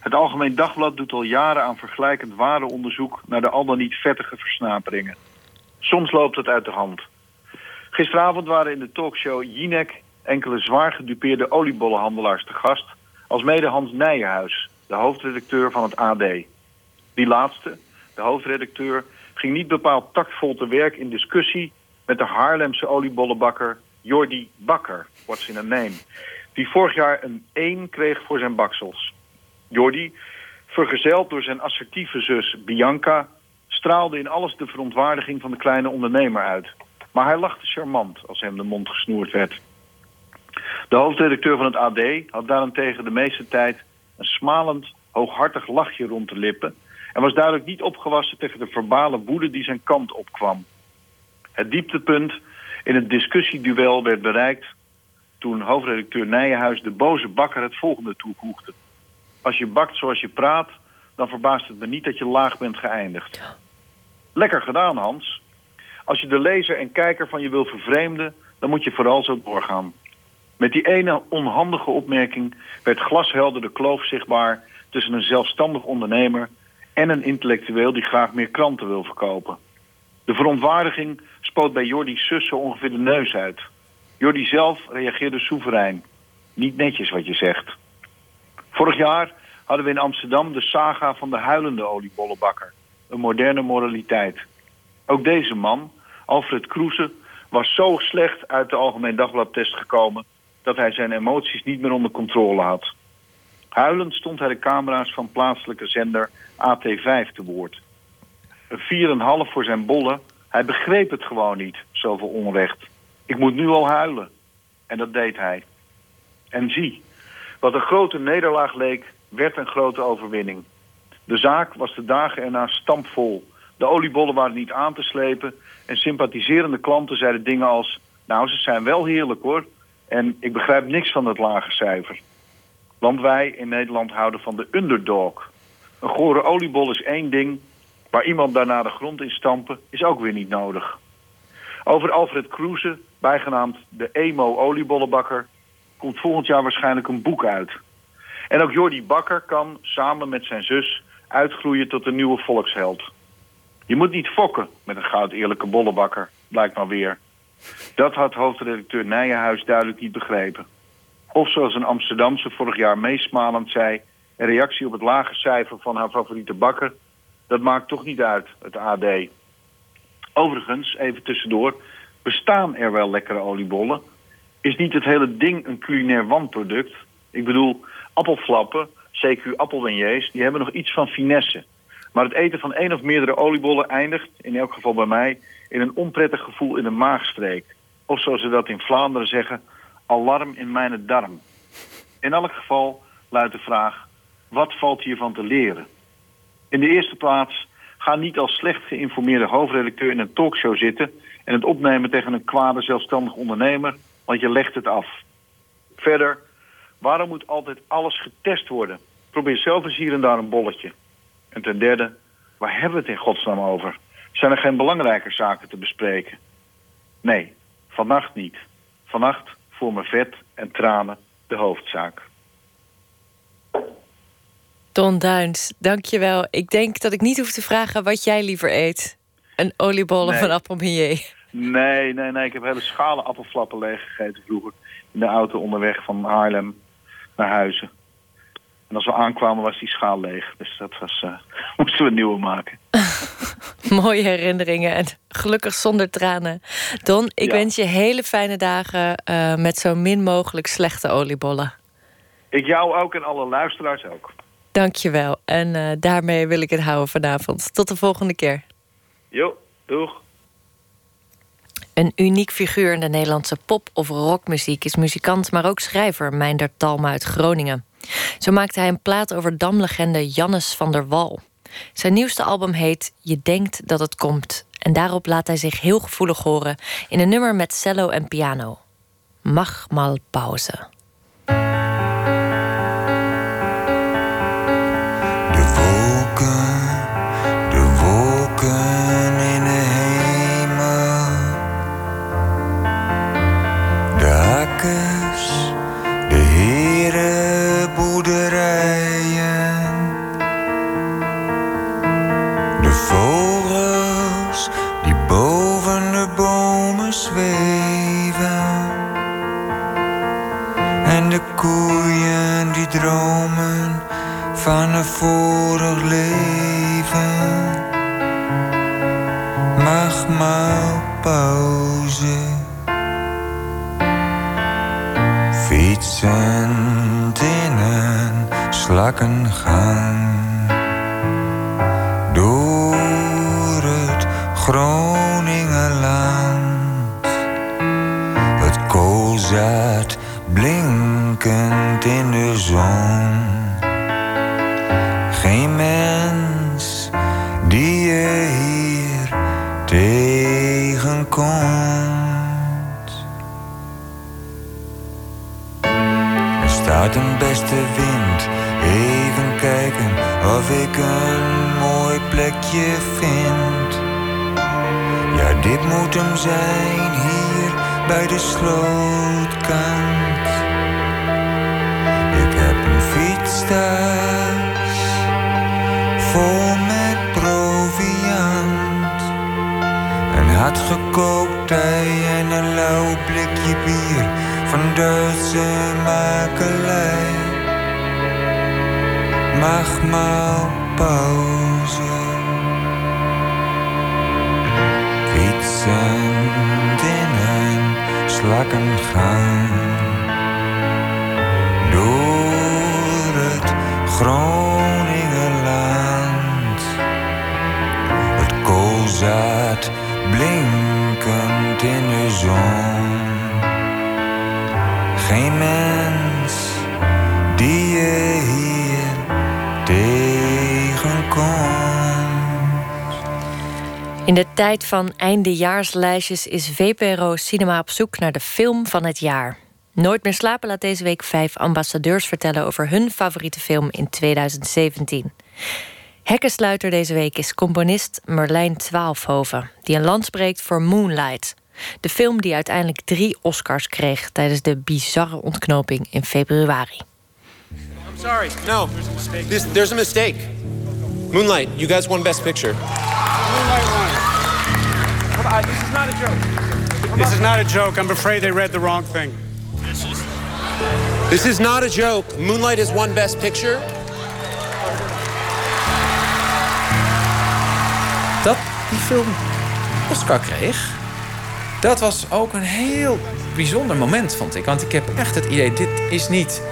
Het Algemeen Dagblad doet al jaren aan vergelijkend waardeonderzoek naar de al dan niet vettige versnaperingen. Soms loopt het uit de hand. Gisteravond waren in de talkshow Jinek enkele zwaar gedupeerde oliebollenhandelaars te gast, als mede Hans Nijenhuis, de hoofdredacteur van het AD. Die laatste, de hoofdredacteur, ging niet bepaald tactvol te werk in discussie met de Haarlemse oliebollenbakker Jordi Bakker, what's in a name, die vorig jaar een 1 kreeg voor zijn baksels. Jordi, vergezeld door zijn assertieve zus Bianca, straalde in alles de verontwaardiging van de kleine ondernemer uit. Maar hij lachte charmant als hem de mond gesnoerd werd. De hoofdredacteur van het AD had daarentegen de meeste tijd een smalend, hooghartig lachje rond de lippen en was duidelijk niet opgewassen tegen de verbale woede die zijn kant opkwam. Het dieptepunt in het discussieduel werd bereikt toen hoofdredacteur Nijenhuis de boze bakker het volgende toevoegde. Als je bakt zoals je praat, dan verbaast het me niet dat je laag bent geëindigd. Lekker gedaan, Hans. Als je de lezer en kijker van je wil vervreemden, dan moet je vooral zo doorgaan. Met die ene onhandige opmerking werd glashelder de kloof zichtbaar tussen een zelfstandig ondernemer en een intellectueel die graag meer kranten wil verkopen. De verontwaardiging spoot bij Jordi's zus zo ongeveer de neus uit. Jordi zelf reageerde soeverein. Niet netjes wat je zegt. Vorig jaar hadden we in Amsterdam de saga van de huilende oliebollenbakker. Een moderne moraliteit. Ook deze man, Alfred Kroese, was zo slecht uit de Algemeen Dagbladtest gekomen... dat hij zijn emoties niet meer onder controle had. Huilend stond hij de camera's van plaatselijke zender AT5 te woord. Een 4,5 voor zijn bollen. Hij begreep het gewoon niet, zoveel onrecht. Ik moet nu al huilen. En dat deed hij. En zie, wat een grote nederlaag leek, werd een grote overwinning. De zaak was de dagen erna stampvol. De oliebollen waren niet aan te slepen en sympathiserende klanten zeiden dingen als... nou, ze zijn wel heerlijk hoor en ik begrijp niks van het lage cijfer. Want wij in Nederland houden van de underdog. Een gore oliebol is één ding, maar iemand daarna de grond in stampen is ook weer niet nodig. Over Alfred Kroese, bijgenaamd de emo oliebollenbakker, komt volgend jaar waarschijnlijk een boek uit. En ook Jordi Bakker kan samen met zijn zus uitgroeien tot een nieuwe volksheld. Je moet niet fokken met een goud eerlijke bollenbakker, blijkt maar weer. Dat had hoofdredacteur Nijenhuis duidelijk niet begrepen. Of zoals een Amsterdamse vorig jaar meesmalend zei... een reactie op het lage cijfer van haar favoriete bakker... dat maakt toch niet uit, het AD. Overigens, even tussendoor, bestaan er wel lekkere oliebollen? Is niet het hele ding een culinair wanproduct? Ik bedoel, appelflappen, CQ appelbeignets, die hebben nog iets van finesse. Maar het eten van één of meerdere oliebollen eindigt, in elk geval bij mij... in een onprettig gevoel in de maagstreek. Of zoals ze dat in Vlaanderen zeggen, alarm in mijn darm. In elk geval luidt de vraag, wat valt hiervan te leren? In de eerste plaats, ga niet als slecht geïnformeerde hoofdredacteur in een talkshow zitten... en het opnemen tegen een kwade zelfstandig ondernemer, want je legt het af. Verder, waarom moet altijd alles getest worden? Probeer zelf eens hier en daar een bolletje. En ten derde, waar hebben we het in godsnaam over? Zijn er geen belangrijke zaken te bespreken? Nee, vannacht niet. Vannacht voor me vet en tranen de hoofdzaak.
Don Duins, dankjewel. Ik denk dat ik niet hoef te vragen wat jij liever eet. Een oliebollen
Nee.
van appelbeignet.
Nee, nee, nee. Ik heb hele schalen appelflappen leeggegeten vroeger. In de auto onderweg van Haarlem naar Huizen. En als we aankwamen was die schaal leeg. Dus dat was, eh, moesten we een nieuwe maken.
Mooie herinneringen en gelukkig zonder tranen. Don, ik
Ja.
wens je hele fijne dagen eh, met zo min mogelijk slechte oliebollen.
Ik jou ook en alle luisteraars ook.
Dank je wel. En eh, daarmee wil ik het houden vanavond. Tot de volgende keer.
Jo, doeg.
Een uniek figuur in de Nederlandse pop- of rockmuziek is muzikant, maar ook schrijver Meindert Talma uit Groningen. Zo maakte hij een plaat over damlegende Jannes van der Wal. Zijn nieuwste album heet Je denkt dat het komt. En daarop laat hij zich heel gevoelig horen in een nummer met cello en piano. Mag mal pauze.
Een vorig leven. Mag maar pauze. Fietsend in een slakkengang. Door het Groningenland. Beste wind, even kijken of ik een mooi plekje vind. Ja, dit moet hem zijn hier bij de slootkant. Ik heb een fiets vol met proviant. Een hard gekookt ei en een lauw blikje bier van Duitse makelij. Mag maar pauze. Fietsend in een slakkengang. Door het Groningenland. Het koolzaad blinkend in de zon. Geen mens die je
tijd van eindejaarslijstjes is VPRO Cinema op zoek naar de film van het jaar. Nooit meer slapen laat deze week vijf ambassadeurs vertellen over hun favoriete film in 2017. Hekkensluiter deze week is componist Merlijn Twaalfhoven, die een land spreekt voor Moonlight. De film die uiteindelijk drie Oscars kreeg tijdens de bizarre ontknoping in februari.
I'm sorry. No. This, there's a mistake. Moonlight, you guys won Best Picture.
Moonlight won. This is not a joke. This is not a joke. I'm afraid they read the wrong thing.
This is not a joke. Moonlight has won Best Picture.
dat die film Oscar kreeg, dat was ook een heel bijzonder moment, vond ik. Want ik heb echt het idee, dit is niet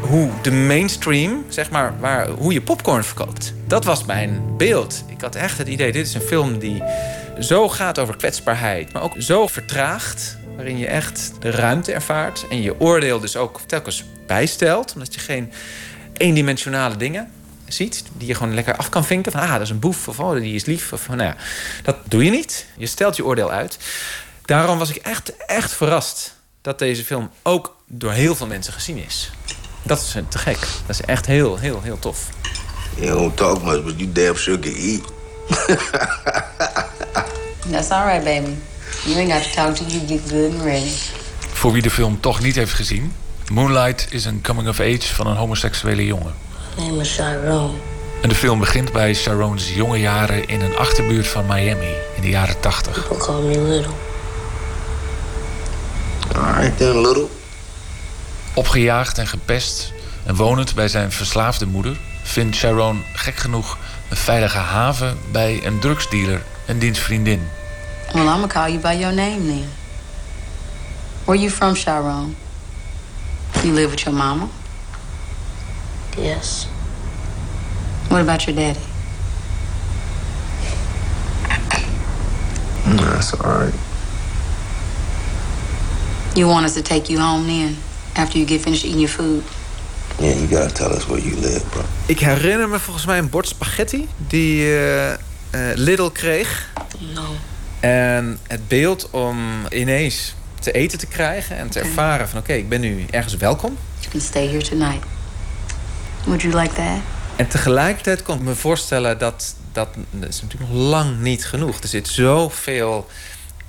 hoe de mainstream, zeg maar, waar, hoe je popcorn verkoopt. Dat was mijn beeld. Ik had echt het idee, dit is een film die zo gaat over kwetsbaarheid, maar ook zo vertraagd, waarin je echt de ruimte ervaart en je oordeel dus ook telkens bijstelt, omdat je geen eendimensionale dingen ziet, die je gewoon lekker af kan vinken. Van, ah, dat is een boef, of oh, die is lief. Of, nou ja, dat doe je niet. Je stelt je oordeel uit. Daarom was ik echt, echt verrast dat deze film ook door heel veel mensen gezien is. Dat is te gek. Dat is echt heel, heel, heel tof.
You don't talk much, but you damn sure can eat.
That's all right, baby. You ain't got to talk till you get good and ready.
Voor wie de film toch niet heeft gezien... Moonlight is een coming-of-age van een homoseksuele jongen.
name is Chiron.
En de film begint bij Sharon's jonge jaren in een achterbuurt van Miami in de jaren 80.
People call me little.
Back then, little.
Opgejaagd en gepest en wonend bij zijn verslaafde moeder... vindt Sharon gek genoeg een veilige haven bij een drugsdealer en diens vriendin.
Well, I'm gonna call you by your name then. Where you from, Sharon? You live with your mama?
Yes.
What about your daddy?
That's all right.
You want us to take you home then, after you get finished eating your food?
Yeah, you gotta tell us where you live, bro.
Ik herinner me volgens mij een bord spaghetti die uh, uh, Lidl kreeg.
No.
En het beeld om ineens te eten te krijgen en te ervaren van oké, ik ben nu ergens welkom.
You can stay here tonight. Would you like that?
En tegelijkertijd kon ik me voorstellen dat dat, dat is natuurlijk nog lang niet genoeg. Er zit zoveel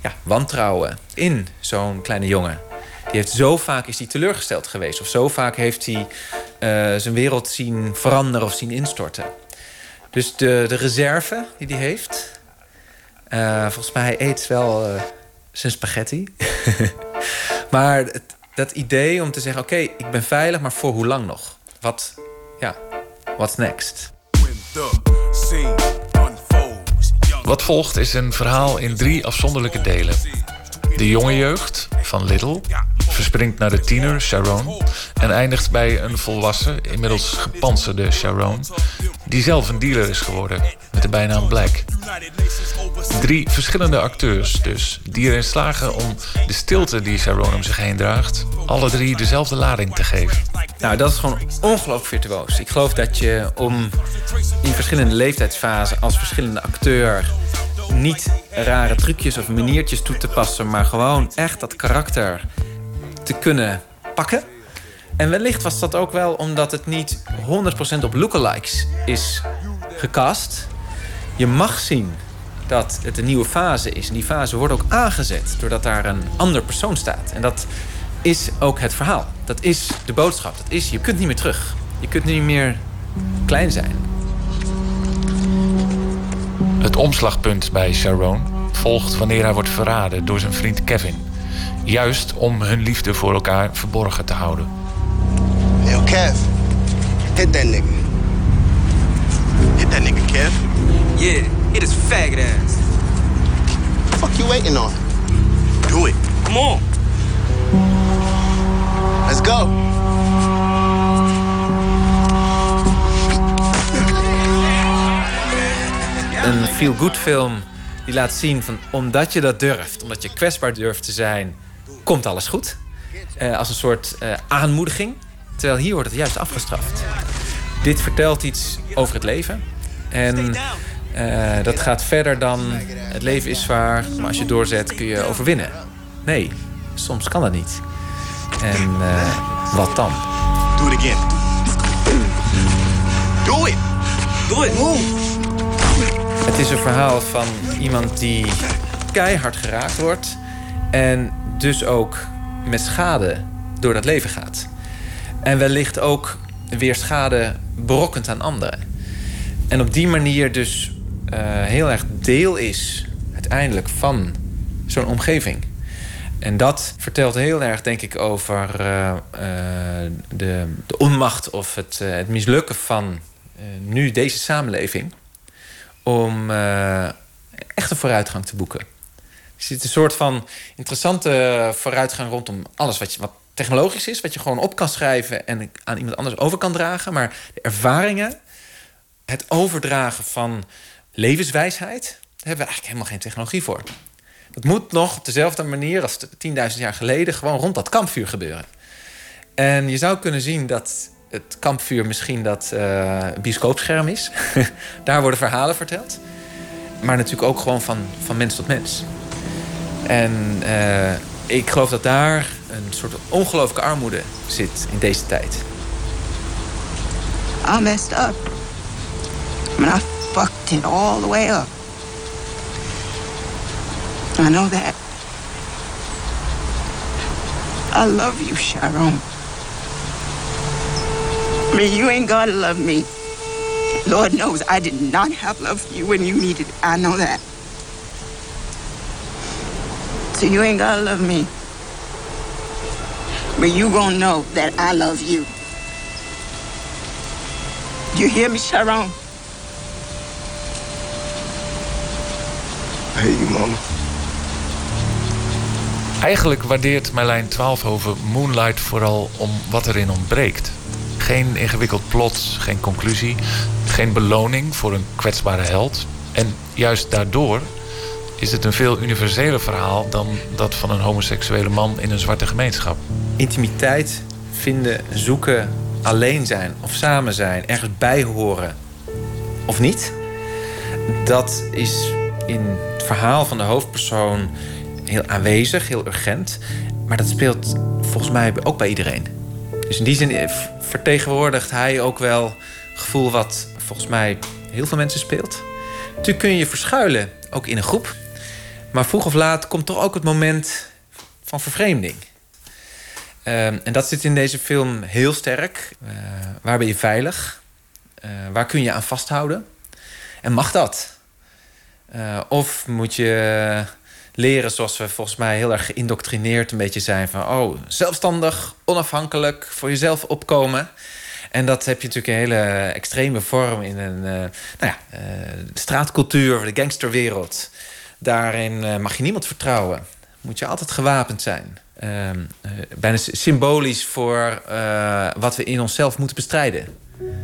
ja, wantrouwen in zo'n kleine jongen. Die heeft zo vaak is hij teleurgesteld geweest. Of zo vaak heeft hij uh, zijn wereld zien veranderen of zien instorten. Dus de, de reserve die hij heeft... Uh, volgens mij hij eet wel uh, zijn spaghetti. maar het, dat idee om te zeggen... oké, okay, ik ben veilig, maar voor hoe lang nog? Wat, ja, what's next?
Wat volgt is een verhaal in drie afzonderlijke delen. De jonge jeugd van Little verspringt naar de tiener Sharon en eindigt bij een volwassen, inmiddels gepantserde Sharon, die zelf een dealer is geworden met de bijnaam Black. Drie verschillende acteurs dus, die erin slagen om de stilte die Sharon om zich heen draagt, alle drie dezelfde lading te geven.
Nou, dat is gewoon ongelooflijk virtuoos. Ik geloof dat je om in verschillende leeftijdsfasen als verschillende acteur niet rare trucjes of maniertjes toe te passen, maar gewoon echt dat karakter te kunnen pakken. En wellicht was dat ook wel omdat het niet 100% op lookalikes is gecast. Je mag zien dat het een nieuwe fase is. En die fase wordt ook aangezet doordat daar een ander persoon staat. En dat is ook het verhaal. Dat is de boodschap. Dat is, je kunt niet meer terug. Je kunt niet meer klein zijn.
Het omslagpunt bij Sharon volgt wanneer hij wordt verraden door zijn vriend Kevin. Juist om hun liefde voor elkaar verborgen te houden.
Yo, Kev. Hit that nigga. Hit that nigga, Kev.
Yeah, hit his faggot ass.
fuck you waiting on?
Do it. Come on.
Let's go.
Een feel-good film die laat zien van omdat je dat durft, omdat je kwetsbaar durft te zijn, komt alles goed. Uh, als een soort uh, aanmoediging. Terwijl hier wordt het juist afgestraft. Dit vertelt iets over het leven. En uh, dat gaat verder dan het leven is zwaar, maar als je doorzet kun je overwinnen. Nee, soms kan dat niet. En wat dan?
Do it again. Do it. Do it.
Het is een verhaal van iemand die keihard geraakt wordt en dus ook met schade door dat leven gaat. En wellicht ook weer schade berokkent aan anderen. En op die manier dus uh, heel erg deel is uiteindelijk van zo'n omgeving. En dat vertelt heel erg, denk ik, over uh, uh, de, de, onmacht of het, het mislukken van nu deze samenleving om uh, echt een vooruitgang te boeken. Er zit een soort van interessante vooruitgang rondom alles wat, wat technologisch is, wat je gewoon op kan schrijven en aan iemand anders over kan dragen. Maar de ervaringen, het overdragen van levenswijsheid, daar hebben we eigenlijk helemaal geen technologie voor. Dat moet nog op dezelfde manier als 10.000 jaar geleden gewoon rond dat kampvuur gebeuren. En je zou kunnen zien dat het kampvuur misschien dat uh, bioscoopscherm is. Daar worden verhalen verteld. Maar natuurlijk ook gewoon van, van mens tot mens. En uh, ik geloof dat daar een soort ongelooflijke armoede zit in deze tijd.
I messed up. I mean, I fucked it all the way up. I know that. I love you, Sharon. Mean, you ain't gotta love me. Lord knows I did not have love for you when you needed it. I know that. So you ain't gotta love me. where you gonna know that I love you. You hear me, Sharon?
I hear you, mama.
Eigenlijk waardeert Marlijn Twaalfhoven Moonlight vooral om wat erin ontbreekt. Geen ingewikkeld plot, geen conclusie, geen beloning voor een kwetsbare held. En juist daardoor is het een veel universeler verhaal dan dat van een homoseksuele man in een zwarte gemeenschap.
Intimiteit vinden, zoeken, alleen zijn of samen zijn, ergens bij horen of niet. Dat is in het verhaal van de hoofdpersoon heel aanwezig, heel urgent. Maar dat speelt volgens mij ook bij iedereen. Dus in die zin vertegenwoordigt hij ook wel het gevoel wat volgens mij heel veel mensen speelt. Natuurlijk kun je verschuilen, ook in een groep. Maar vroeg of laat komt toch ook het moment van vervreemding. Ehm, en dat zit in deze film heel sterk. Uh, waar ben je veilig? Uh, waar kun je aan vasthouden? En mag dat? Of moet je leren zoals we volgens mij heel erg geïndoctrineerd een beetje zijn van oh, zelfstandig, onafhankelijk, voor jezelf opkomen. En dat heb je natuurlijk een hele extreme vorm in een uh, nou ja, uh, straatcultuur, de gangsterwereld. Daarin uh, mag je niemand vertrouwen. Moet je altijd gewapend zijn. Ehm, bijna symbolisch voor wat we in onszelf moeten bestrijden.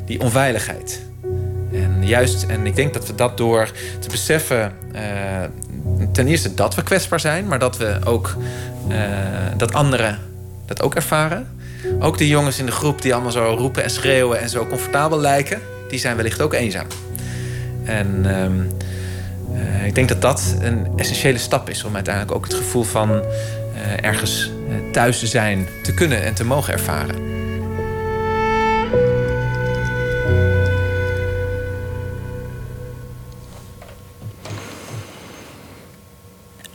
Die onveiligheid. En juist, en ik denk dat we dat door te beseffen ten eerste dat we kwetsbaar zijn, maar dat we ook uh, dat anderen dat ook ervaren. Ook die jongens in de groep die allemaal zo roepen en schreeuwen en zo comfortabel lijken, die zijn wellicht ook eenzaam. En uh, uh, ik denk dat dat een essentiële stap is om uiteindelijk ook het gevoel van ergens thuis te zijn, te kunnen en te mogen ervaren.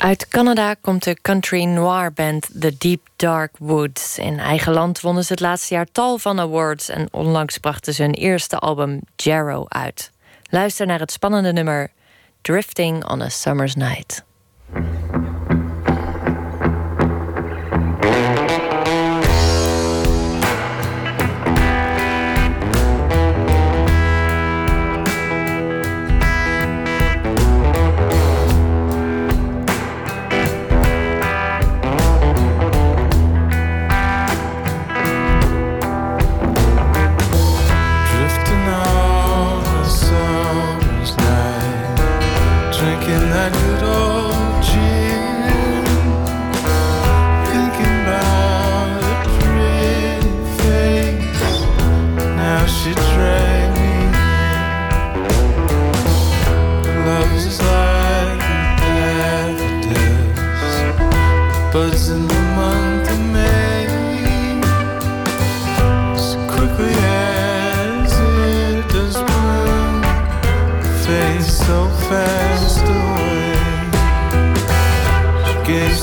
Uit Canada komt de country noir band The Deep Dark Woods. In eigen land wonnen ze het laatste jaar tal van awards... en onlangs brachten ze hun eerste album Jarrow uit. Luister naar het spannende nummer Drifting on a Summer's Night.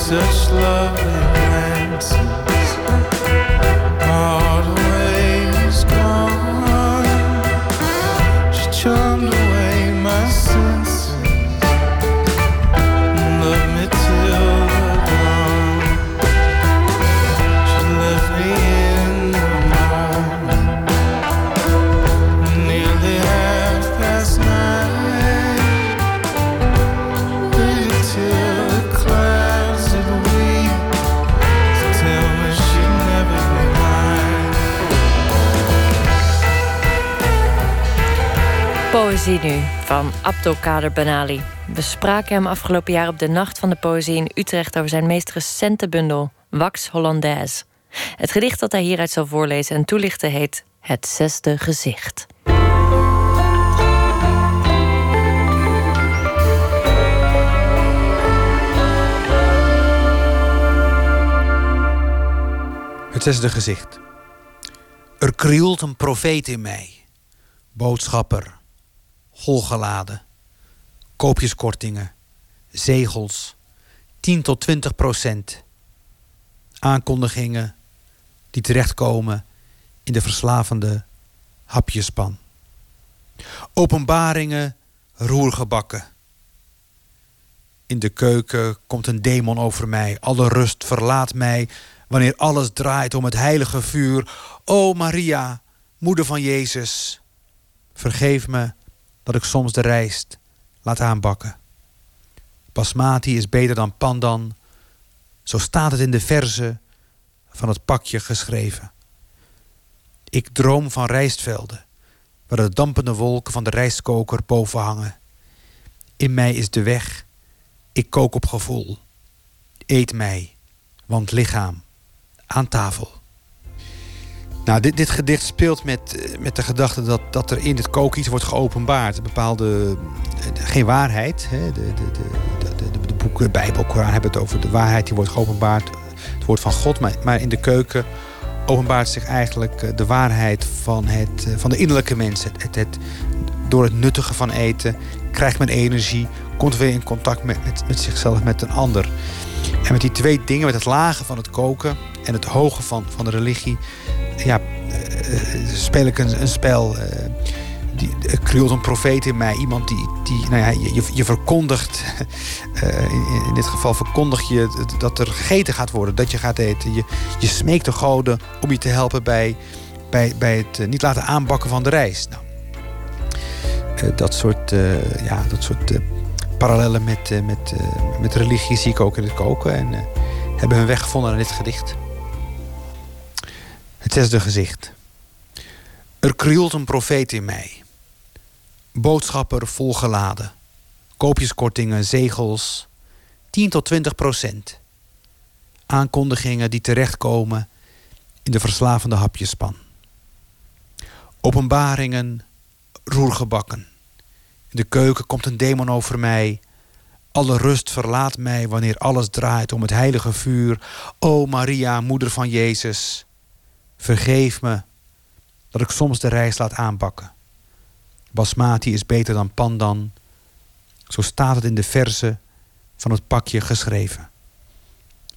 such
love. Nu van Abdelkader Benali. We spraken hem afgelopen jaar op de Nacht van de Poëzie in Utrecht over zijn meest recente bundel, Wax Hollandaise. Het gedicht dat hij hieruit zal voorlezen en toelichten heet Het Zesde Gezicht.
Het zesde gezicht. Er krioelt een profeet in mij. Boodschapper. Golgeladen. Koopjeskortingen. Zegels. 10 tot 20 procent. Aankondigingen die terechtkomen in de verslavende hapjespan. Openbaringen roergebakken. In de keuken komt een demon over mij. Alle rust verlaat mij wanneer alles draait om het heilige vuur. O Maria, moeder van Jezus, vergeef me dat ik soms de rijst laat aanbakken. Basmati is beter dan pandan, zo staat het in de verse van het pakje geschreven. Ik droom van rijstvelden, waar de dampende wolken van de rijstkoker boven hangen. In mij is de weg, ik kook op gevoel. Eet mij, want lichaam aan tafel. Nou, dit, dit gedicht speelt met, eh, met de gedachte dat, dat er in het koken iets wordt geopenbaard. Bepaalde, eh, geen waarheid. Hè? De, de, de, de, de, boeken, Bijbel, Koran hebben het over de waarheid die wordt geopenbaard. Het woord van God, maar, maar in de keuken openbaart zich eigenlijk eh, de waarheid van, het, van de innerlijke mens. Het, het, door het nuttige van eten krijgt men energie, komt weer in contact met, met, met zichzelf, met een ander. En met die twee dingen, met het lage van het koken en het hoge van, van de religie, ja, uh, speel ik een, een spel. Uh, die, een profeet in mij. Iemand die, die nou ja, je, je verkondigt. In, in, dit geval verkondig je dat er gegeten gaat worden. Dat je gaat eten. Je, je smeekt de goden om je te helpen bij, bij, bij het niet laten aanbakken van de rijst. Nou, dat soort, ja, dat soort parallellen met, met, met religie zie ik ook in het koken. En hebben hun weg gevonden in dit gedicht. Het zesde gezicht. Er krioelt een profeet in mij. Boodschapper volgeladen. Koopjeskortingen, zegels. 10 tot 20 procent. Aankondigingen die terechtkomen in de verslavende hapjespan. Openbaringen, roergebakken. In de keuken komt een demon over mij. Alle rust verlaat mij wanneer alles draait om het heilige vuur. O Maria, moeder van Jezus. Vergeef me dat ik soms de rijst laat aanbakken. Basmati is beter dan pandan. Zo staat het in de verse van het pakje geschreven.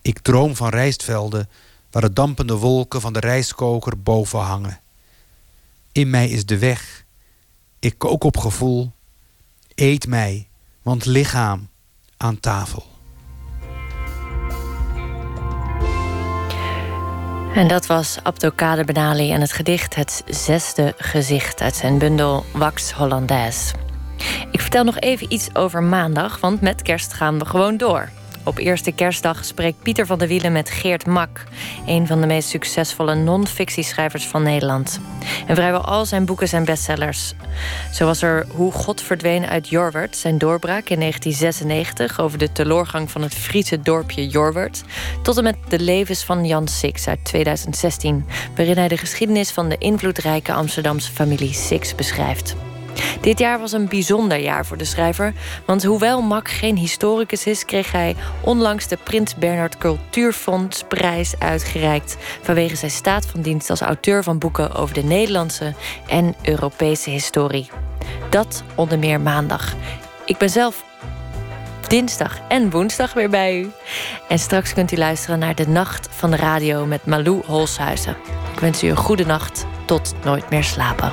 Ik droom van rijstvelden waar de dampende wolken van de rijstkoker boven hangen. In mij is de weg. Ik kook op gevoel. Eet mij, want lichaam aan tafel.
En dat was Abdelkader Benali en het gedicht Het Zesde Gezicht uit zijn bundel Wax Hollandaise. Ik vertel nog even iets over maandag, want met kerst gaan we gewoon door. Op eerste kerstdag spreekt Pieter van der Wielen met Geert Mak, een van de meest succesvolle non-fictieschrijvers van Nederland. En vrijwel al zijn boeken zijn bestsellers. Zo was er Hoe God verdween uit Jorwert, zijn doorbraak in 1996 over de teloorgang van het Friese dorpje Jorwert, tot en met De levens van Jan Six uit 2016, waarin hij de geschiedenis van de invloedrijke Amsterdamse familie Six beschrijft. Dit jaar was een bijzonder jaar voor de schrijver, want hoewel Mak geen historicus is, kreeg hij onlangs de Prins Bernhard Cultuurfondsprijs uitgereikt vanwege zijn staat van dienst als auteur van boeken over de Nederlandse en Europese historie. Dat onder meer maandag. Ik ben zelf dinsdag en woensdag weer bij u. En straks kunt u luisteren naar de Nacht van de Radio met Malou Holshuizen. Ik wens u een goede nacht. Tot nooit meer slapen.